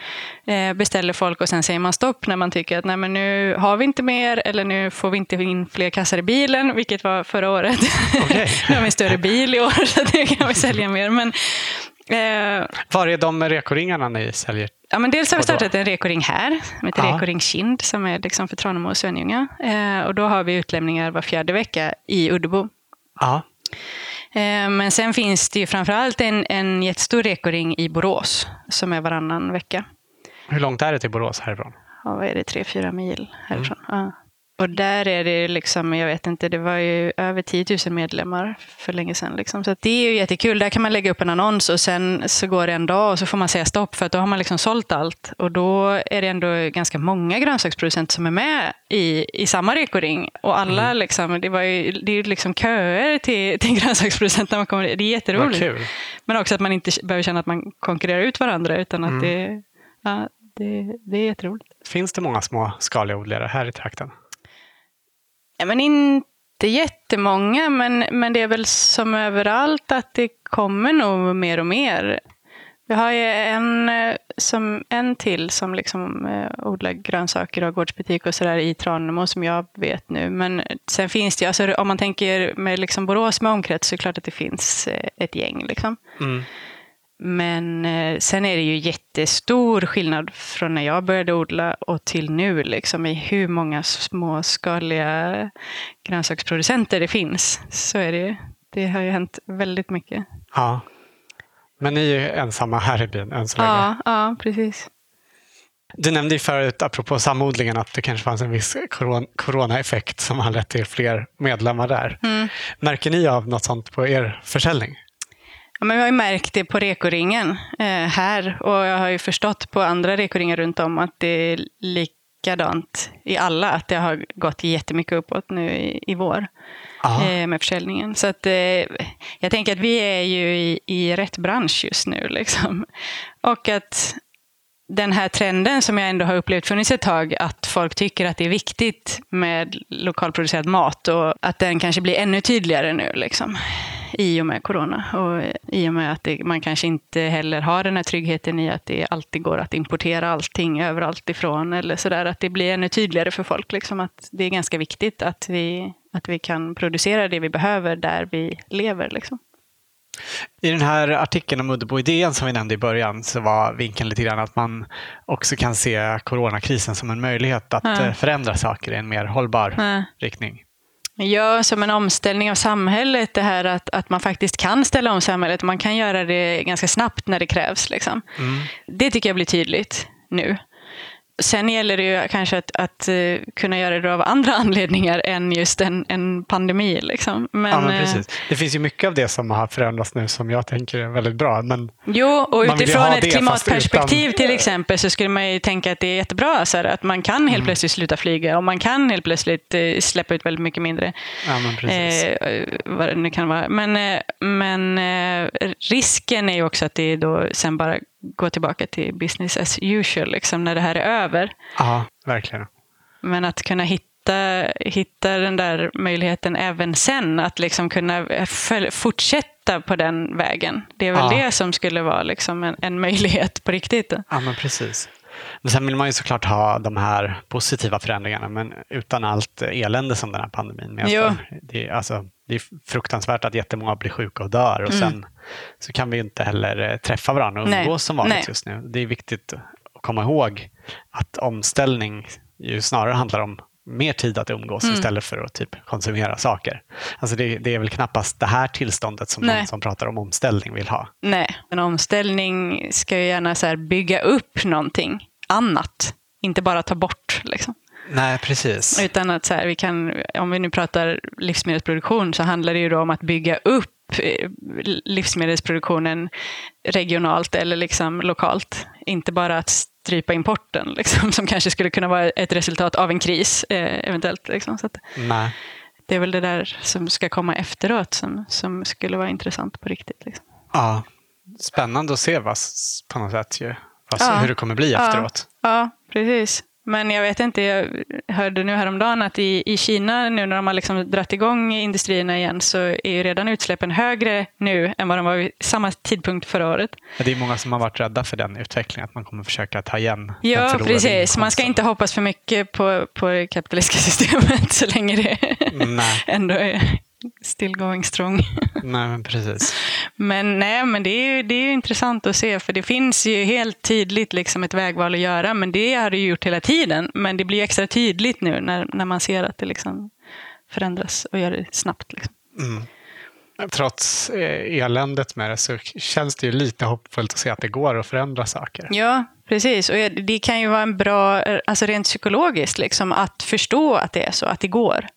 B: eh, beställer folk och sen säger man stopp när man tycker att Nej, men nu har vi inte mer eller nu får vi inte in fler kassar i bilen, vilket var förra året.
A: Okej.
B: nu har vi en större bil i år så nu kan vi sälja mer. Men, eh,
A: Var är de rekoringarna ni säljer?
B: Ja, men dels har vi startat en rekoring här, som heter
A: Ja.
B: Rekoring Kind, som är liksom för Tranemo och Svenljunga. Eh, och då har vi utlämningar var fjärde vecka i Uddebo.
A: Ja.
B: Eh, men sen finns det ju framförallt en, en jättestor rekoring i Borås, som är varannan vecka.
A: Hur långt är det till Borås härifrån?
B: Ja, vad är det, tre, fyra mil härifrån. Ja. Och där är det liksom, jag vet inte, det var ju över 10 000 medlemmar för länge sedan. Liksom. Så det är ju jättekul. Där kan man lägga upp en annons och sen så går det en dag och så får man säga stopp för att då har man liksom sålt allt. Och då är det ändå ganska många grönsaksproducenter som är med i, i samma rekoring. Och alla liksom, det, var ju, det är ju liksom köer till, till grönsaksproducenter när man kommer Det är jätteroligt. Men också att man inte behöver känna att man konkurrerar ut varandra utan att det, ja, det, det är jätteroligt.
A: Finns det många små skaliga odlare här i trakten?
B: Nej men inte jättemånga, men, men det är väl som överallt att det kommer nog mer och mer. Vi har ju en, eh, som, en till som liksom, eh, odlar grönsaker och har gårdsbutik och sådär i Tranemo som jag vet nu. Men sen finns det ju, alltså, om man tänker med liksom Borås med omkrets så är det klart att det finns eh, ett gäng. Liksom.
A: Mm.
B: Men eh, sen är det ju jättestor skillnad från när jag började odla och till nu, liksom, i hur många småskaliga grönsaksproducenter det finns. Så är det ju. Det har ju hänt väldigt mycket.
A: Ja. Men ni är ju ensamma här i byn än så länge.
B: Ja, ja, precis.
A: Du nämnde ju förut, apropå samodlingen, att det kanske fanns en viss coron coronaeffekt som har lett till fler medlemmar där. Mm. Märker ni av något sånt på er försäljning?
B: Ja, men vi har ju märkt det på rekoringen eh, här och jag har ju förstått på andra rekoringar runt om att det är likadant i alla, att det har gått jättemycket uppåt nu i, i vår eh, med försäljningen. Så att, eh, jag tänker att vi är ju i, i rätt bransch just nu. Liksom. Och att den här trenden som jag ändå har upplevt funnits ett tag, att folk tycker att det är viktigt med lokalproducerad mat och att den kanske blir ännu tydligare nu. Liksom i och med corona. Och i och med att det, man kanske inte heller har den här tryggheten i att det alltid går att importera allting överallt ifrån. Eller sådär, att det blir ännu tydligare för folk liksom, att det är ganska viktigt att vi, att vi kan producera det vi behöver där vi lever. Liksom.
A: I den här artikeln om Uddepo-idén som vi nämnde i början så var vinkeln lite grann att man också kan se coronakrisen som en möjlighet att ja. förändra saker i en mer hållbar ja. riktning.
B: Ja, som en omställning av samhället. Det här att, att man faktiskt kan ställa om samhället. Man kan göra det ganska snabbt när det krävs. Liksom. Mm. Det tycker jag blir tydligt nu. Sen gäller det ju kanske att, att uh, kunna göra det av andra anledningar än just en, en pandemi. Liksom.
A: Men, ja, men eh, precis. Det finns ju mycket av det som har förändrats nu som jag tänker är väldigt bra. Men
B: jo, och utifrån ett det, klimatperspektiv utan... till exempel så skulle man ju tänka att det är jättebra så här, att man kan helt mm. plötsligt sluta flyga och man kan helt plötsligt uh, släppa ut väldigt mycket mindre.
A: Ja, men precis. Eh,
B: vad det nu kan vara. Men, men risken är ju också att det då sen bara gå tillbaka till business as usual liksom, när det här är över.
A: Ja, verkligen.
B: Men att kunna hitta, hitta den där möjligheten även sen, att liksom kunna fortsätta på den vägen. Det är väl ja. det som skulle vara liksom en, en möjlighet på riktigt.
A: Ja, men precis. Men sen vill man ju såklart ha de här positiva förändringarna, men utan allt elände som den här pandemin medför. Det, alltså, det är fruktansvärt att jättemånga blir sjuka och dör och mm. sen så kan vi inte heller eh, träffa varandra och umgås som vanligt Nej. just nu. Det är viktigt att komma ihåg att omställning ju snarare handlar om mer tid att umgås mm. istället för att typ konsumera saker. Alltså det, det, är väl knappast det här tillståndet som Nej. någon som pratar om omställning vill ha.
B: Nej, en omställning ska ju gärna så bygga upp någonting annat, inte bara ta bort. Liksom.
A: Nej, precis.
B: Utan att så här, vi kan, om vi nu pratar livsmedelsproduktion så handlar det ju då om att bygga upp eh, livsmedelsproduktionen regionalt eller liksom lokalt. Inte bara att strypa importen, liksom, som kanske skulle kunna vara ett resultat av en kris eh, eventuellt. Liksom. Så
A: Nej.
B: Det är väl det där som ska komma efteråt som, som skulle vara intressant på riktigt. Liksom.
A: Ja, spännande att se vad, på något sätt ju. Alltså, ja. hur det kommer bli efteråt.
B: Ja, precis. Men jag vet inte, jag hörde nu häromdagen att i, i Kina nu när de har liksom dratt igång industrierna igen så är ju redan utsläppen högre nu än vad de var vid samma tidpunkt förra året.
A: Det är många som har varit rädda för den utvecklingen, att man kommer försöka ta igen
B: Ja, precis. Man ska inte hoppas för mycket på, på det kapitalistiska systemet så länge det ändå är still going strong.
A: Nej, men precis.
B: Men, nej, men det, är ju, det är intressant att se, för det finns ju helt tydligt liksom ett vägval att göra, men det har det ju gjort hela tiden. Men det blir extra tydligt nu när, när man ser att det liksom förändras och gör det snabbt. Liksom. Mm.
A: Trots eh, eländet med det så känns det ju lite hoppfullt att se att det går att förändra saker.
B: Ja, precis. Och det kan ju vara en bra, alltså rent psykologiskt, liksom, att förstå att det är så, att det går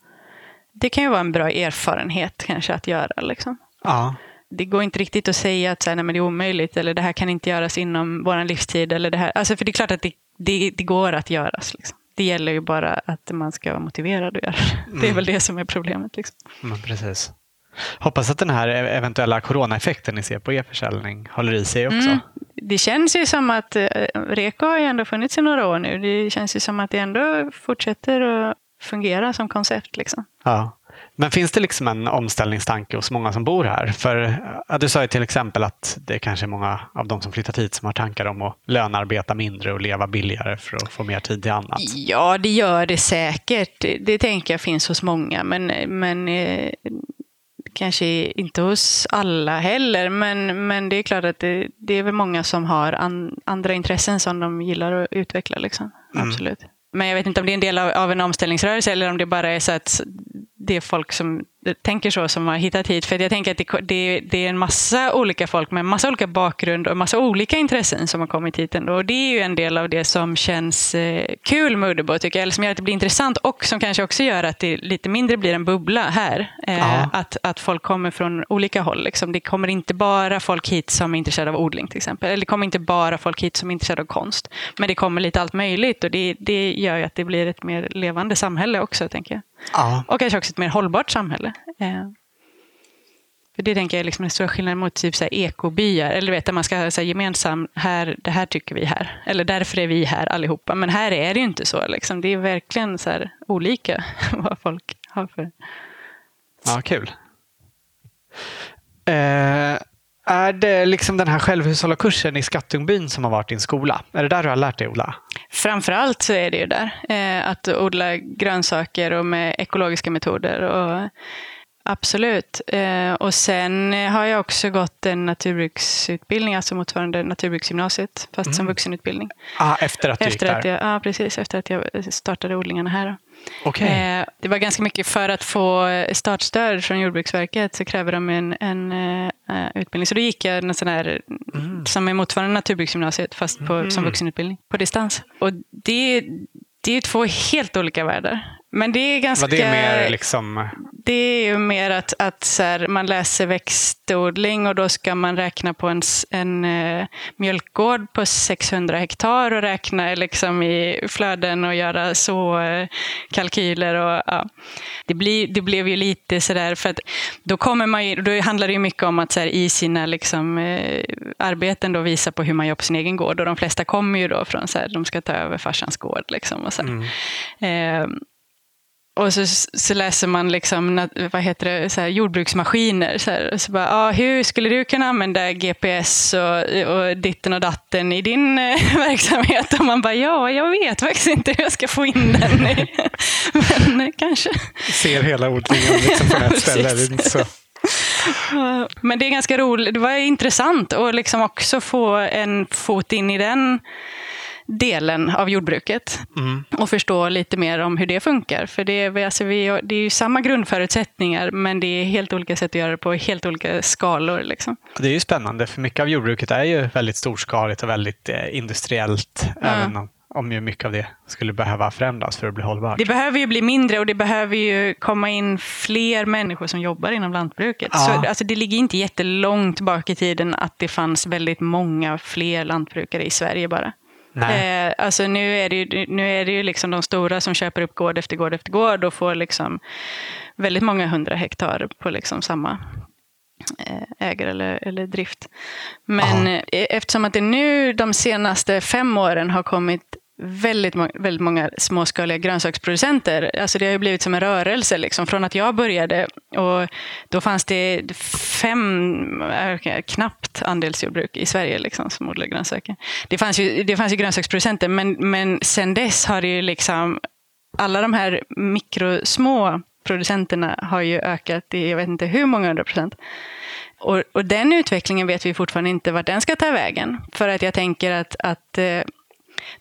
B: det kan ju vara en bra erfarenhet kanske att göra. Liksom.
A: Ja.
B: Det går inte riktigt att säga att så här, nej, men det är omöjligt eller det här kan inte göras inom vår livstid. Eller det här. Alltså, för det är klart att det, det, det går att göras. Liksom. Det gäller ju bara att man ska vara motiverad att göra det. Mm. Det är väl det som är problemet. Liksom.
A: Mm, precis. Hoppas att den här eventuella coronaeffekten ni ser på e-försäljning håller i sig också. Mm.
B: Det känns ju som att eh, Reko har ju ändå funnits i några år nu. Det känns ju som att det ändå fortsätter att fungera som koncept. Liksom.
A: Ja. Men finns det liksom en omställningstanke hos många som bor här? För ja, Du sa ju till exempel att det är kanske är många av de som flyttat hit som har tankar om att lönarbeta mindre och leva billigare för att få mer tid till annat.
B: Ja, det gör det säkert. Det tänker jag finns hos många, men, men eh, kanske inte hos alla heller. Men, men det är klart att det, det är väl många som har an, andra intressen som de gillar att utveckla. Liksom. Mm. Absolut. Men jag vet inte om det är en del av, av, en omställningsrörelse eller om det bara är så att det är folk som tänker så som har hittat hit. För jag tänker att det, det, det, är en massa olika folk med massa olika bakgrund och massa olika intressen som har kommit hit ändå. Och det är ju en del av det som känns eh, kul med Udebo, tycker jag. Eller som gör att det blir intressant och som kanske också gör att det lite mindre blir en bubbla här. Eh, att, att folk kommer från olika håll. Liksom. Det kommer inte bara folk hit som är intresserade av odling till exempel. Eller det kommer inte bara folk hit som är intresserade av konst. Men det kommer lite allt möjligt och det, det gör ju att det blir ett mer levande samhälle också, tänker jag.
A: Ja.
B: Och kanske också ett mer hållbart samhälle. För det tänker jag är liksom den stora skillnaden mot typ så här ekobyar. Eller vet, där man ska säga gemensam, här, det här tycker vi här. Eller därför är vi här allihopa. Men här är det ju inte så. Liksom. Det är verkligen så här olika vad folk har för...
A: Ja, kul. Eh, är det liksom den här självhushållarkursen i Skattungbyn som har varit din skola? Är det där du har lärt dig odla?
B: Framförallt så är det ju där. Eh, att odla grönsaker och med ekologiska metoder. Och Absolut. Eh, och sen har jag också gått en naturbruksutbildning, alltså motsvarande naturbruksgymnasiet, fast mm. som vuxenutbildning.
A: Ah, efter att du
B: efter
A: gick
B: att
A: där?
B: Jag, ja, precis. Efter att jag startade odlingarna här.
A: Okay.
B: Eh, det var ganska mycket för att få startstöd från Jordbruksverket så kräver de en, en uh, utbildning. Så då gick jag en sån här, mm. som är motsvarande naturbruksgymnasiet, fast på, mm. som vuxenutbildning på distans. Och det, det är två helt olika världar. Men det är ganska...
A: Det mer liksom...
B: Det är ju mer att, att så här, man läser växtodling och då ska man räkna på en, en uh, mjölkgård på 600 hektar och räkna liksom i flöden och göra så uh, kalkyler. Och, ja. det, blir, det blev ju lite sådär, för att då, kommer man ju, då handlar det ju mycket om att så här, i sina liksom, uh, arbeten då visa på hur man gör på sin egen gård. Och de flesta kommer ju då från att de ska ta över farsans gård. Liksom, och så mm. Och så, så läser man liksom, vad heter det, så här, jordbruksmaskiner. Så här, och så bara, ah, hur skulle du kunna använda GPS och, och ditten och datten i din eh, verksamhet? Och man bara, ja, jag vet faktiskt inte hur jag ska få in den. I, men kanske.
A: Ser hela odlingen liksom från ett ställe. Så.
B: Men det är ganska roligt. Det var intressant att liksom också få en fot in i den delen av jordbruket mm. och förstå lite mer om hur det funkar. För det, alltså vi, det är ju samma grundförutsättningar men det är helt olika sätt att göra det på, helt olika skalor. Liksom.
A: Det är ju spännande för mycket av jordbruket är ju väldigt storskaligt och väldigt eh, industriellt. Ja. Även om, om ju mycket av det skulle behöva förändras för att bli hållbart.
B: Det behöver ju bli mindre och det behöver ju komma in fler människor som jobbar inom lantbruket. Ja. Så, alltså, det ligger inte jättelångt bak i tiden att det fanns väldigt många fler lantbrukare i Sverige bara. Eh, alltså nu är det ju, nu är det ju liksom de stora som köper upp gård efter gård efter gård och får liksom väldigt många hundra hektar på liksom samma eh, ägare eller, eller drift. Men Aha. Eh, eftersom att det nu de senaste fem åren har kommit väldigt, väldigt många småskaliga grönsaksproducenter. Alltså det har ju blivit som en rörelse liksom, från att jag började. Och då fanns det fem, eh, knappt andelsjordbruk i Sverige liksom, som odlade grönsaker. Det fanns ju, det fanns ju grönsaksproducenter men, men sen dess har det ju liksom alla de här mikrosmå producenterna har ju ökat i jag vet inte hur många hundra procent. Och, och den utvecklingen vet vi fortfarande inte vart den ska ta vägen. För att jag tänker att, att eh,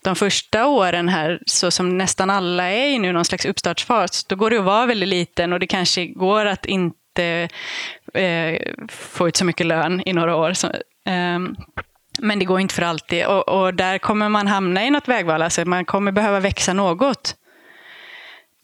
B: de första åren här, så som nästan alla är i nu, någon slags uppstartsfas, då går det att vara väldigt liten och det kanske går att inte eh, få ut så mycket lön i några år. Så, eh, men det går inte för alltid och, och, där kommer man hamna i något vägval, alltså man kommer behöva växa något.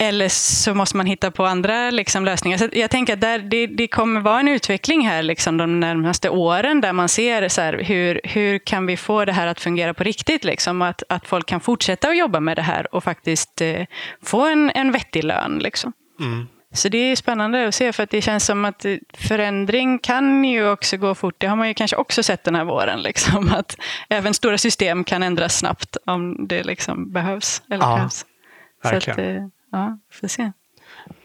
B: Eller så måste man hitta på andra liksom, lösningar. Så jag tänker att där, det, det kommer vara en utveckling här liksom, de närmaste åren där man ser så här, hur, hur kan vi få det här att fungera på riktigt. Liksom, att, att folk kan fortsätta att jobba med det här och faktiskt eh, få en, en vettig lön. Liksom. Mm. Så det är spännande att se för att det känns som att förändring kan ju också gå fort. Det har man ju kanske också sett den här våren. Liksom, att även stora system kan ändras snabbt om det liksom behövs. Eller ja.
A: Verkligen. Så att, eh,
B: ja, får se.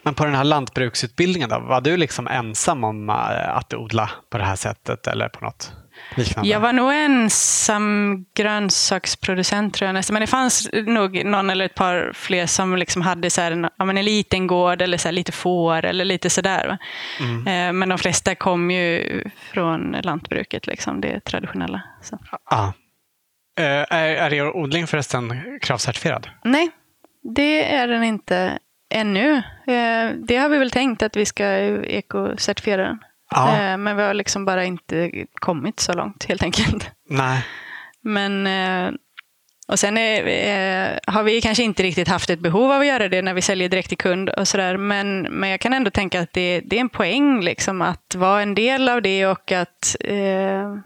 A: Men på den här lantbruksutbildningen då, var du liksom ensam om eh, att odla på det här sättet eller på något liknande?
B: Jag var nog ensam grönsaksproducent tror jag nästan. Men det fanns nog någon eller ett par fler som liksom hade så här en, ja, en liten gård eller så lite får eller lite sådär. Mm. Eh, men de flesta kom ju från lantbruket, liksom, det traditionella. Så.
A: Ah. Är, är er odling förresten kravcertifierad?
B: Nej, det är den inte ännu. Eh, det har vi väl tänkt att vi ska ekocertifiera den.
A: Ja.
B: Eh, men vi har liksom bara inte kommit så långt helt enkelt.
A: Nej.
B: Men, eh, och sen är, har vi kanske inte riktigt haft ett behov av att göra det när vi säljer direkt till kund och sådär. Men, men jag kan ändå tänka att det, det är en poäng liksom att vara en del av det och att eh,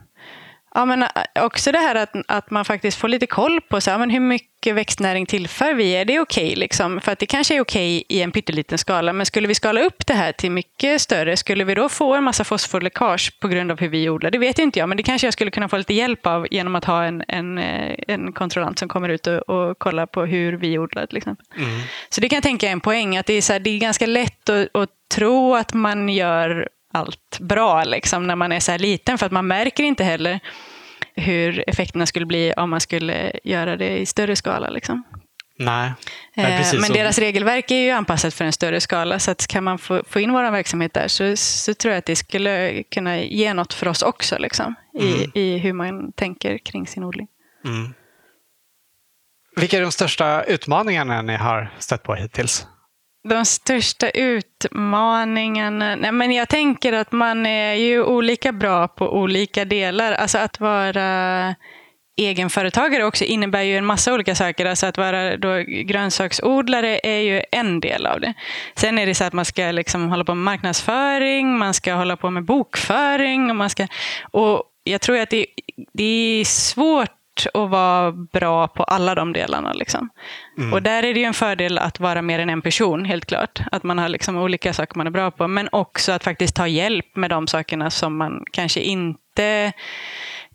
B: Ja, men också det här att, att man faktiskt får lite koll på så här, men hur mycket växtnäring tillför vi. Är det okej? Okay, liksom? För att det kanske är okej okay i en pytteliten skala, men skulle vi skala upp det här till mycket större, skulle vi då få en massa fosforläckage på grund av hur vi odlar? Det vet inte jag, men det kanske jag skulle kunna få lite hjälp av genom att ha en, en, eh, en kontrollant som kommer ut och, och kollar på hur vi odlar till exempel. Mm. Så det kan jag tänka är en poäng, att det är, så här, det är ganska lätt att, att tro att man gör allt bra liksom, när man är så här liten, för att man märker inte heller hur effekterna skulle bli om man skulle göra det i större skala. Liksom.
A: Nej.
B: Nej eh, Men deras regelverk är ju anpassat för en större skala, så att kan man få, få in vår verksamhet där så, så tror jag att det skulle kunna ge något för oss också, liksom, i, mm. i hur man tänker kring sin odling. Mm.
A: Vilka är de största utmaningarna ni har stött på hittills?
B: De största utmaningarna? Nej, men jag tänker att man är ju olika bra på olika delar. Alltså att vara egenföretagare också innebär ju en massa olika saker. Alltså att vara då grönsaksodlare är ju en del av det. Sen är det så att man ska liksom hålla på med marknadsföring, man ska hålla på med bokföring. Och, man ska, och jag tror att det, det är svårt att vara bra på alla de delarna. Liksom. Mm. Och där är det ju en fördel att vara mer än en person, helt klart. Att man har liksom olika saker man är bra på, men också att faktiskt ta hjälp med de sakerna som man kanske inte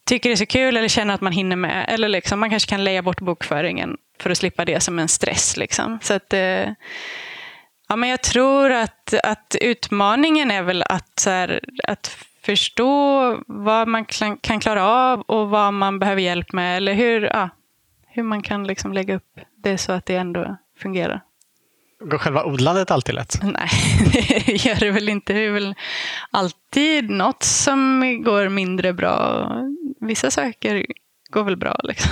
B: tycker är så kul eller känner att man hinner med. Eller liksom, man kanske kan leja bort bokföringen för att slippa det som en stress. Liksom. Så att, eh, ja, men jag tror att, att utmaningen är väl att, här, att förstå vad man kan klara av och vad man behöver hjälp med. Eller hur, ja, hur man kan liksom lägga upp det så att det ändå fungerar.
A: Går själva odlandet alltid lätt?
B: Nej, det gör det väl inte. Det är väl alltid något som går mindre bra. Vissa saker går väl bra. Liksom.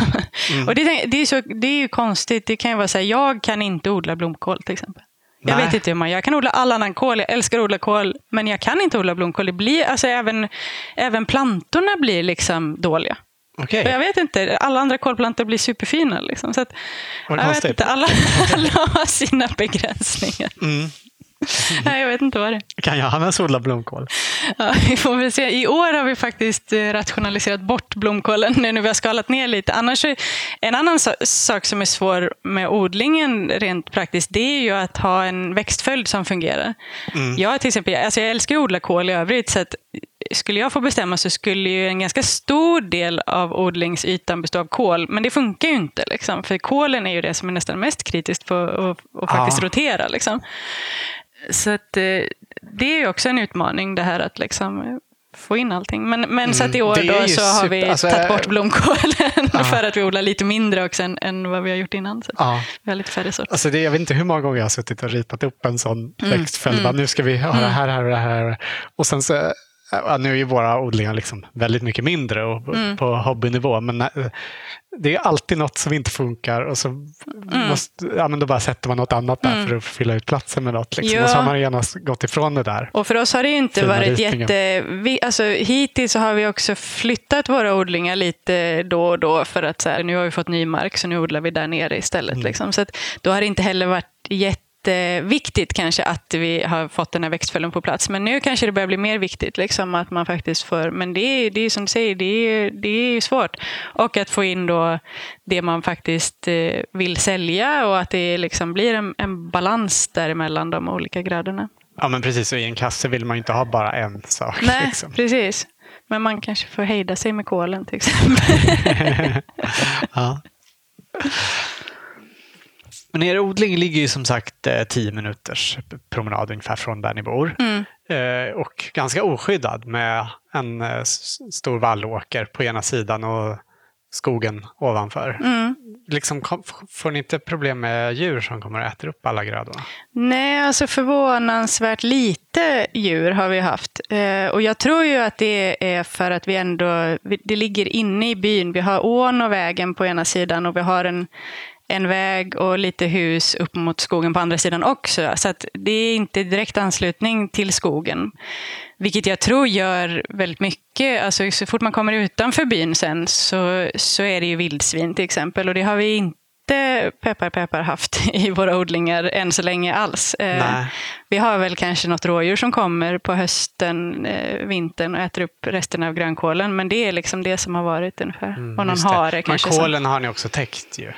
B: Mm. Och det, det, är så, det är ju konstigt. Det kan ju vara så här, jag kan inte odla blomkål till exempel. Jag vet inte hur man Jag kan odla all annan kål. Jag älskar att odla kål. Men jag kan inte odla blomkål. Det blir, alltså, även, även plantorna blir liksom dåliga.
A: Okay.
B: Jag vet inte, alla andra kolplantor blir superfina. Liksom. Så att, jag vet inte, alla, alla har sina begränsningar. Mm. Nej, jag vet inte vad det är.
A: Kan Johannes odla blomkål?
B: Ja, vi får väl se. I år har vi faktiskt eh, rationaliserat bort blomkålen nu när vi har skalat ner lite. Annars är, en annan sak som är svår med odlingen rent praktiskt, det är ju att ha en växtföljd som fungerar. Mm. Jag, till exempel, alltså jag älskar att odla kål i övrigt, så att skulle jag få bestämma så skulle ju en ganska stor del av odlingsytan bestå av kol. Men det funkar ju inte. Liksom, för kolen är ju det som är nästan mest kritiskt på att, att faktiskt ja. rotera. Liksom. Så att, eh, det är ju också en utmaning det här att liksom få in allting. Men, men mm, så att i år då så har vi alltså, tagit bort blomkålen för att vi odlar lite mindre också än, än vad vi har gjort innan. Så ja. Vi har lite färre sorter.
A: Alltså det, jag vet inte hur många gånger jag har suttit och ritat upp en sån mm, växtföljd. Mm. Nu ska vi ha det här, här och det här. Och sen så Ja, nu är ju våra odlingar liksom väldigt mycket mindre och mm. på hobbynivå. Men det är alltid något som inte funkar och så mm. måste, ja, men då bara sätter man något annat där mm. för att fylla ut platsen med något. Liksom. Och så har man genast gått ifrån det där.
B: Och för oss har det inte varit ritningen. jätte... Vi, alltså, hittills har vi också flyttat våra odlingar lite då och då för att så här, nu har vi fått ny mark så nu odlar vi där nere istället. Mm. Liksom. Så att, då har det inte heller varit jätte jätteviktigt kanske att vi har fått den här växtföljden på plats. Men nu kanske det börjar bli mer viktigt. Liksom, att man faktiskt får, men det är, det är som du säger, det är, det är svårt. Och att få in då det man faktiskt eh, vill sälja och att det liksom blir en, en balans däremellan de olika grödorna.
A: Ja, men precis. Och i en kasse vill man inte ha bara en sak.
B: Nej,
A: liksom.
B: precis. Men man kanske får hejda sig med kolen till exempel. ja.
A: Men er odling ligger ju som sagt eh, tio minuters promenad ungefär från där ni bor. Mm. Eh, och ganska oskyddad med en eh, stor vallåker på ena sidan och skogen ovanför. Mm. Liksom, får ni inte problem med djur som kommer att äta upp alla grödorna?
B: Nej, alltså förvånansvärt lite djur har vi haft. och jag tror ju att det är för att vi ändå, det ligger inne i byn. Vi har ån och vägen på ena sidan och vi har en en väg och lite hus upp mot skogen på andra sidan också. Så att det är inte direkt anslutning till skogen. Vilket jag tror gör väldigt mycket. Alltså, så fort man kommer utanför byn sen så, så är det ju vildsvin till exempel. Och det har vi inte peppar peppar haft i våra odlingar än så länge alls. Eh,
A: Nej.
B: Vi har väl kanske något rådjur som kommer på hösten, eh, vintern och äter upp resten av grönkålen. Men det är liksom det som har varit ungefär. och någon
A: Mm, Just det.
B: hare kanske.
A: Men kålen har ni också täckt ju.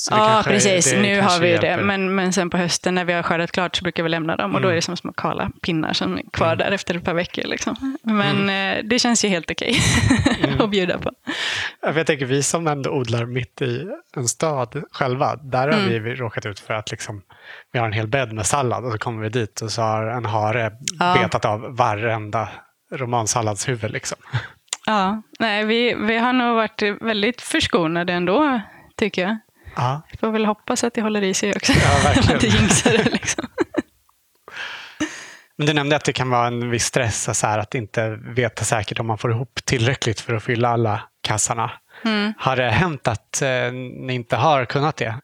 A: Så
B: Ja, precis.
A: det
B: nu har vi ju det.
A: hjälper.
B: Men, men sen på hösten när vi har skördat klart så brukar vi lämna dem. Och då är det som små kala pinnar som är kvar där efter ett par veckor. Liksom. Men eh, det känns ju helt okej att bjuda på.
A: Jag tänker vi som ändå odlar mitt i en stad själva, där
B: Mm.
A: har vi råkat ut för att liksom, vi har en hel bädd med sallad och så kommer vi dit och så har en hare
B: Ja.
A: betat av varenda romansalladshuvud. Liksom.
B: Ja, nej, vi, vi har nog varit väldigt förskonade ändå, tycker jag.
A: Ja.
B: Vi får väl hoppas att det håller i sig också.
A: Ja, verkligen.
B: att det jinxar det liksom.
A: Men du nämnde att det kan vara en viss stress så här, att inte veta säkert om man får ihop tillräckligt för att fylla alla kassarna.
B: Mm.
A: Har det hänt att eh, ni inte har kunnat det?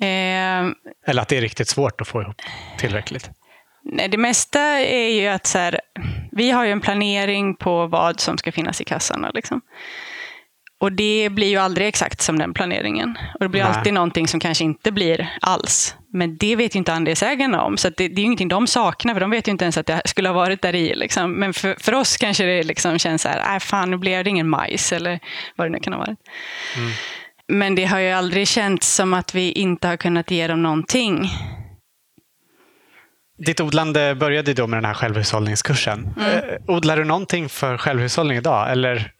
B: Eh,
A: Eller att det är riktigt svårt att få ihop tillräckligt?
B: Nej, det mesta är ju att så här, vi har ju en planering på vad som ska finnas i kassarna. Liksom. Och det blir ju aldrig exakt som den planeringen. Och det blir
A: Nej.
B: alltid någonting som kanske inte blir alls. Men det vet ju inte andelsägarna om. Så det, det är ju ingenting de saknar, för de vet ju inte ens att det skulle ha varit där i. Liksom. Men för, för oss kanske det liksom känns så här, äh, fan nu blev det ingen majs, eller vad det nu kan ha varit. Men det har ju aldrig känts som att vi inte har kunnat ge dem någonting.
A: Ditt odlande började då med den här självhushållningskursen.
B: Mm.
A: Eh, odlar du någonting för självhushållning idag? Eller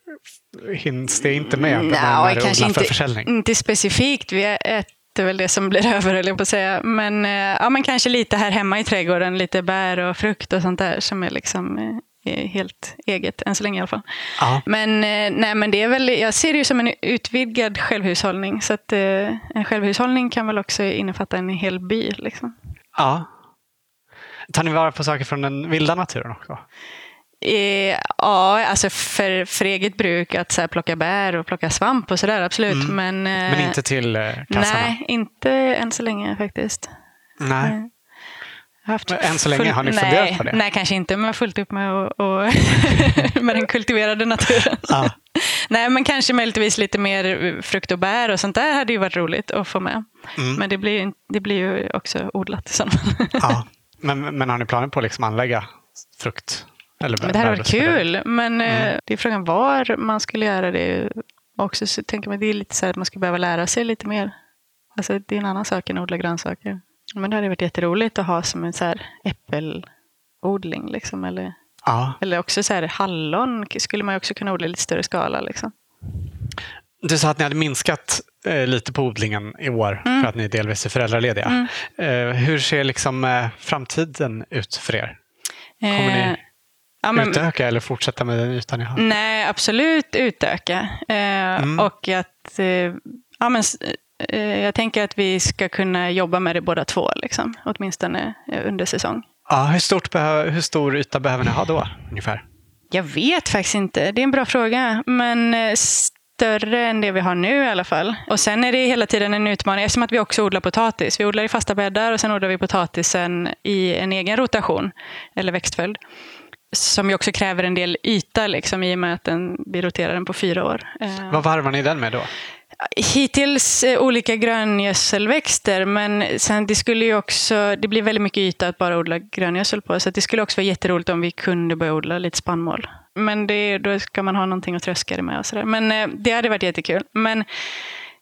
A: hinns det inte med
B: Nja,
A: när du
B: kanske
A: för
B: inte,
A: försäljning?
B: inte specifikt. Vi äter väl det som blir över, jag på att säga. Men, eh, ja, men kanske lite här hemma i trädgården. Lite bär och frukt och sånt där som är liksom eh, helt eget, än så länge i alla fall. Men, eh, nej, men det är väl, jag ser det ju som en utvidgad självhushållning. Så att, en självhushållning kan väl också innefatta en hel by. Liksom.
A: ja. Tar ni vara på saker från den vilda naturen också?
B: Eh, ja, alltså för, för eget bruk, att så här, plocka bär och plocka svamp och sådär, absolut. Men, eh,
A: Men inte till eh, kassarna?
B: Nej, inte än så länge faktiskt.
A: Nej.
B: Haft
A: Men än så länge, har ni
B: nej,
A: funderat på det?
B: Nej, kanske inte, men fullt upp med, och, och med den kultiverade naturen.
A: Ja.
B: nej, men kanske möjligtvis lite mer frukt och bär och sånt där hade ju varit roligt att få med.
A: Mm.
B: Men det blir, det blir ju också odlat i sådana fall.
A: Ja. Men, men har ni planer på att liksom anlägga frukt? Eller
B: Men det här varit kul, men eh, det är frågan var man skulle göra det. Också så tänker man det är lite så här att man skulle behöva lära sig lite mer. Alltså, det är en annan sak än att odla grönsaker. Men det hade varit jätteroligt att ha som en så här äppelodling. Liksom, eller,
A: Ja.
B: eller också så här hallon skulle man också kunna odla i lite större skala. Liksom.
A: Du sa att ni hade minskat eh, lite på odlingen i år
B: Mm.
A: för att ni delvis är föräldralediga. Eh, hur ser liksom eh, framtiden ut för er? Kommer ni
B: Eh, ja, men-
A: utöka eller fortsätta med den ytan ni har?
B: Nej, absolut utöka. Eh, Och att, eh, ja, men, eh, jag tänker att vi ska kunna jobba med det båda två, liksom, åtminstone eh, under säsong.
A: Ja, hur, stort hur stor yta behöver ni ha då ungefär?
B: Jag vet faktiskt inte. Det är en bra fråga. Men eh, större än det vi har nu i alla fall. Och sen är det hela tiden en utmaning eftersom att vi också odlar potatis. Vi odlar i fasta bäddar och sen odlar vi potatisen i en egen rotation, eller växtföljd. Som ju också kräver en del yta liksom, i och med att den, vi roterar den på fyra år. Eh,
A: Vad varvar ni den med då?
B: Hittills eh, olika gröngödselväxter, men sen det skulle ju också, det blir väldigt mycket yta att bara odla gröngödsel på, så det skulle också vara jätteroligt om vi kunde börja odla lite spannmål. Men det, då ska man ha någonting att tröska det med och sådär. Men eh, det hade varit jättekul. Men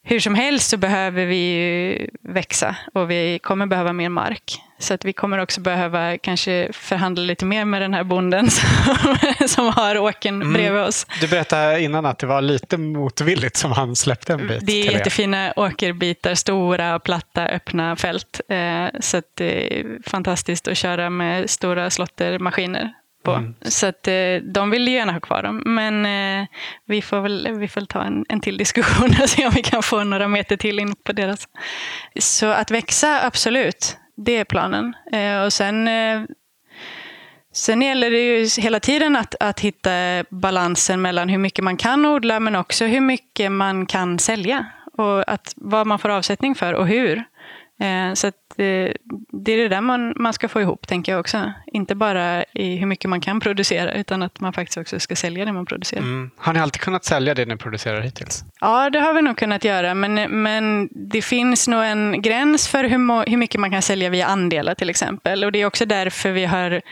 B: hur som helst så behöver vi ju växa och vi kommer behöva mer mark. Så att vi kommer också behöva kanske förhandla lite mer med den här bonden som, som har åken bredvid oss.
A: Du berättade innan att det var lite motvilligt som han släppte en bit
B: Det är
A: er.
B: jättefina åkerbitar, stora, platta, öppna fält. Eh, så det är fantastiskt att köra med stora slottermaskiner på.
A: Mm.
B: Så att eh, de vill gärna ha kvar dem. Men eh, vi får väl vi får ta en, en till diskussion och se om vi kan få några meter till in på deras. Så att växa, absolut. Det är planen. Eh, och sen Sen gäller det ju hela tiden att, att hitta balansen mellan hur mycket man kan odla men också hur mycket man kan sälja. och att, vad man får avsättning för och hur. Eh, så eh, det är det där man, man ska få ihop, tänker jag också. Inte bara i hur mycket man kan producera, utan att man faktiskt också ska sälja det man producerar.
A: Mm. Har ni alltid kunnat sälja det ni producerar hittills?
B: Ja, det har vi nog kunnat göra, men, men det finns nog en gräns för hur, hur mycket man kan sälja via andelar till exempel. Och det är också därför vi har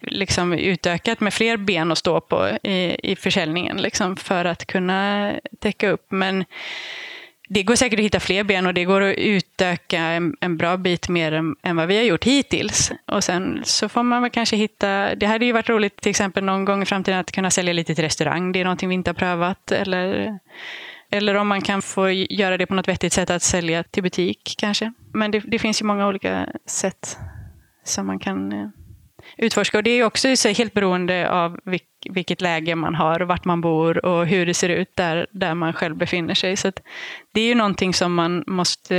B: liksom utökat med fler ben att stå på i, i försäljningen, liksom, för att kunna täcka upp. Men det går säkert att hitta fler ben och det går att utöka en, en bra bit mer än, än, vad vi har gjort hittills. Och sen så får man väl kanske hitta, det hade ju varit roligt till exempel någon gång i framtiden att kunna sälja lite till restaurang, det är någonting vi inte har prövat. Eller, eller om man kan få göra det på något vettigt sätt att sälja till butik kanske. Men det, det finns ju många olika sätt som man kan eh, utforska. Och det är också helt beroende av vilket läge man har, vart man bor och hur det ser ut där, där man själv befinner sig. Så det är ju någonting som man måste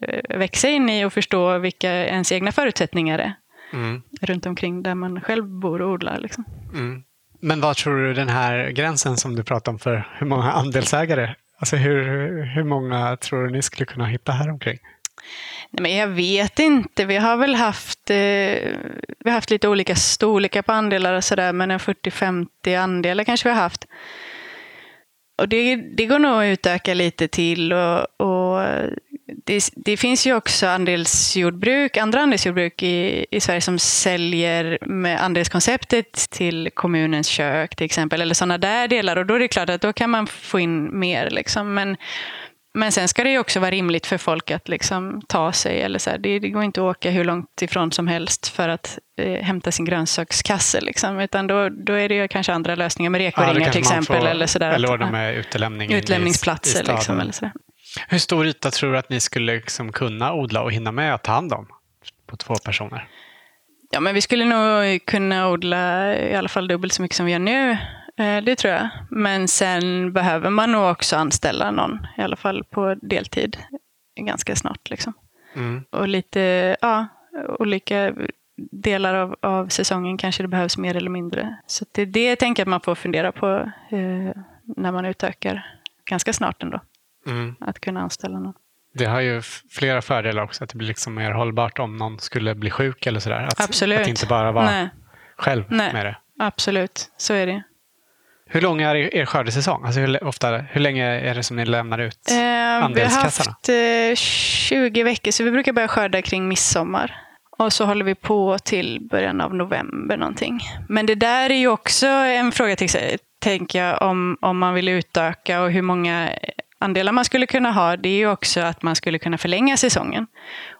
B: eh, växa in i och förstå vilka ens egna förutsättningar är. Mm. Runt omkring där man själv bor och odlar. Liksom.
A: Mm. Men vad tror du den här gränsen som du pratar om för hur många andelsägare, alltså hur, hur många tror du ni skulle kunna hitta här omkring?
B: Nej, men jag vet inte. Vi har väl haft, eh, vi har haft lite olika storlekar på andelar och sådär, men en 40-50 andelar kanske vi har haft. Och det, det går nog att utöka lite till. Och, och det, det, finns ju också andelsjordbruk, andra andelsjordbruk i, i Sverige som säljer med andelskonceptet till kommunens kök till exempel, eller sådana där delar. Och då är det klart att då kan man få in mer. Liksom. Men men sen ska det ju också vara rimligt för folk att liksom ta sig. Eller så det, det, går inte att åka hur långt ifrån som helst för att eh, hämta sin grönsakskasse. Liksom. Utan då, då är det ju kanske andra lösningar med rekoringar ja, till exempel.
A: Får,
B: eller sådär,
A: eller ordna med utlämning
B: utlämningsplatser.
A: I,
B: i liksom, eller sådär.
A: Hur stor yta tror du att ni skulle liksom kunna odla och hinna med att ta hand om på två personer?
B: Ja, men vi skulle nog kunna odla i alla fall dubbelt så mycket som vi gör nu. Eh, det tror jag. Men sen behöver man nog också anställa någon, i alla fall på deltid, ganska snart. Liksom. Mm. Och lite, ja, olika delar av, av säsongen kanske det behövs mer eller mindre. Så det, det tänker jag att man får fundera på eh, när man utökar ganska snart ändå. Mm. Att kunna anställa någon.
A: Det har ju flera fördelar också, att det blir liksom mer hållbart om någon skulle bli sjuk eller sådär. Att,
B: Absolut.
A: Att inte bara vara Nej. själv Nej. med det.
B: Absolut, så är det.
A: Hur lång är er skördesäsong? Alltså hur, ofta, hur länge är det som ni lämnar ut eh, andelskassarna?
B: Vi har haft eh, 20 veckor, så vi brukar börja skörda kring midsommar. Och så håller vi på till början av november någonting. Men det där är ju också en fråga, till, tänker jag, om, om man vill utöka och hur många andelar man skulle kunna ha. Det är ju också att man skulle kunna förlänga säsongen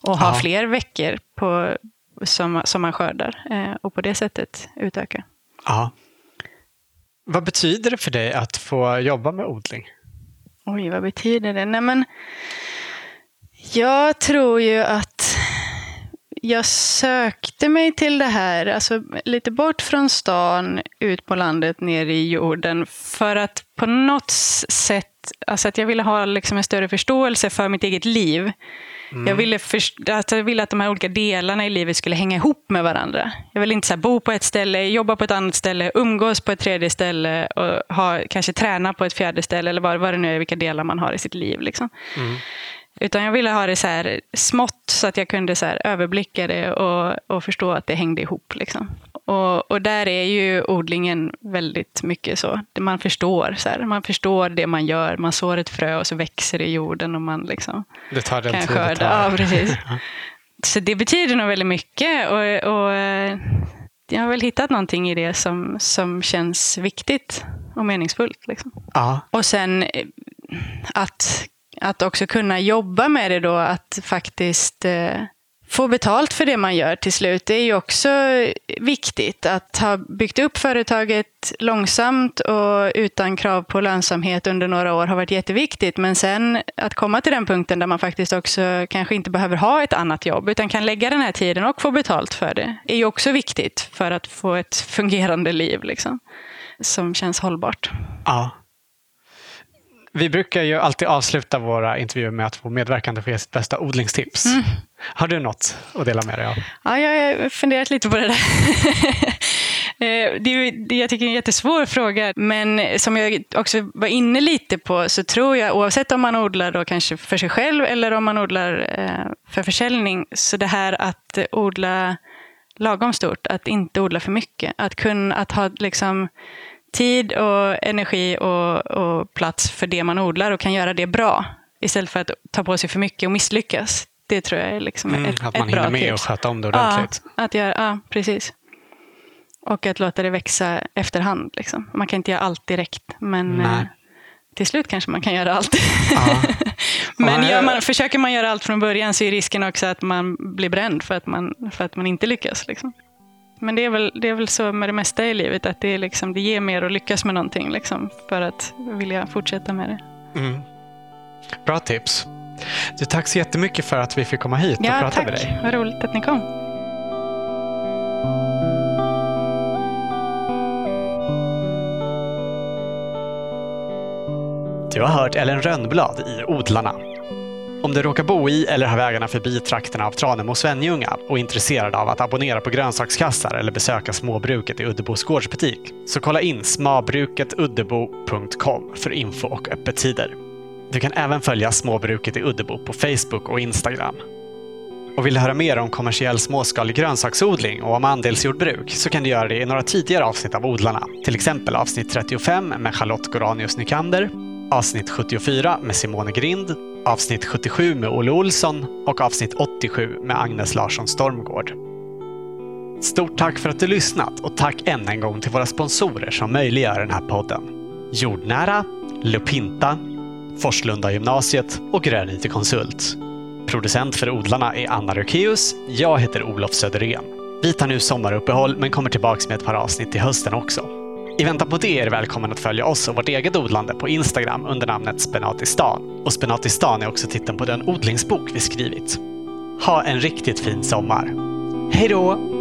B: och ha ja. fler veckor på, som, som man skördar eh, och på det sättet utöka.
A: Ja. Vad betyder det för dig att få jobba med odling?
B: Oj, vad betyder det? Nej, men jag tror ju att jag sökte mig till det här, alltså lite bort från stan, ut på landet, ner i jorden, för att på något sätt, alltså att jag ville ha liksom en större förståelse för mitt eget liv. Mm. Jag, ville alltså jag ville att de här olika delarna i livet skulle hänga ihop med varandra. Jag ville inte så bo på ett ställe, jobba på ett annat ställe, umgås på ett tredje ställe och ha, kanske träna på ett fjärde ställe eller vad, vad det nu är, vilka delar man har i sitt liv. Liksom. Mm. Utan jag ville ha det så här smått så att jag kunde så överblicka det och, och förstå att det hängde ihop. Liksom. Och, och, där är ju odlingen väldigt mycket så. Man förstår, så här, man förstår det man gör. Man sår ett frö och så växer det i jorden och man liksom
A: det tar den
B: kan tid skörda. Det tar. Ja, precis. så det betyder nog väldigt mycket. Och, och, jag har väl hittat någonting i det som, som känns viktigt och meningsfullt. Liksom.
A: Ja.
B: Och sen eh, att, att också kunna jobba med det då, att faktiskt eh, få betalt för det man gör till slut. Det är ju också viktigt att ha byggt upp företaget långsamt och utan krav på lönsamhet under några år har varit jätteviktigt. Men sen att komma till den punkten där man faktiskt också kanske inte behöver ha ett annat jobb utan kan lägga den här tiden och få betalt för det är ju också viktigt för att få ett fungerande liv liksom, som känns hållbart.
A: Ja. Vi brukar ju alltid avsluta våra intervjuer med att få medverkande få ge sitt bästa odlingstips. Mm. Har du något att dela med dig av?
B: Ja, jag har funderat lite på det där. det är, jag tycker det är en jättesvår fråga, men som jag också var inne lite på så tror jag, oavsett om man odlar då kanske för sig själv eller om man odlar för försäljning, så det här att odla lagom stort, att inte odla för mycket, att kunna att ha liksom tid och energi och, och plats för det man odlar och kan göra det bra istället för att ta på sig för mycket och misslyckas. Det tror jag är liksom mm, ett,
A: Att man
B: ett bra
A: hinner med
B: tips.
A: och sköta om det ordentligt.
B: Ja, att göra, ja, precis. Och att låta det växa efterhand. Liksom. Man kan inte göra allt direkt, men
A: Nej.
B: eh, till slut kanske man kan göra allt.
A: Ja.
B: men man, försöker man göra allt från början så är risken också att man blir bränd för att man, för att man inte lyckas. Liksom. Men det är, väl, det är väl så med det mesta i livet, att det, är liksom, det ger mer att lyckas med någonting liksom, för att vilja fortsätta med det.
A: Mm. Bra tips. Du, tack så jättemycket för att vi fick komma hit och
B: Ja,
A: prata
B: tack.
A: med dig.
B: Vad roligt att ni kom.
A: Du har hört Ellen Rönnblad i Odlarna. Om du råkar bo i eller har vägarna förbi trakterna av Tranemo och Svenljunga och är intresserad av att abonnera på grönsakskassar eller besöka småbruket i Uddebos gårdsbutik, så kolla in smabruketUddebo.com för info och öppettider. Du kan även följa småbruket i Uddebo på Facebook och Instagram. Och vill du höra mer om kommersiell småskalig grönsaksodling och om andelsjordbruk så kan du göra det i några tidigare avsnitt av Odlarna. Till exempel avsnitt 35 med Charlotte Goranius Nykander, avsnitt 74 med Simone Grind, avsnitt 77 med Olle Olsson och avsnitt 87 med Agnes Larsson Stormgård. Stort tack för att du lyssnat och tack än en gång till våra sponsorer som möjliggör den här podden. Jordnära, Lupinta, Forslunda gymnasiet och Grön IT Konsult. Producent för Odlarna är Anna Rökeus. Jag heter Olof Söderén. Vi tar nu sommaruppehåll men kommer tillbaka med ett par avsnitt till hösten också. I väntan på det är du välkommen att följa oss och vårt eget odlande på Instagram under namnet Spenatistan. Och Spenatistan är också titeln på den odlingsbok vi skrivit. Ha en riktigt fin sommar. Hej då!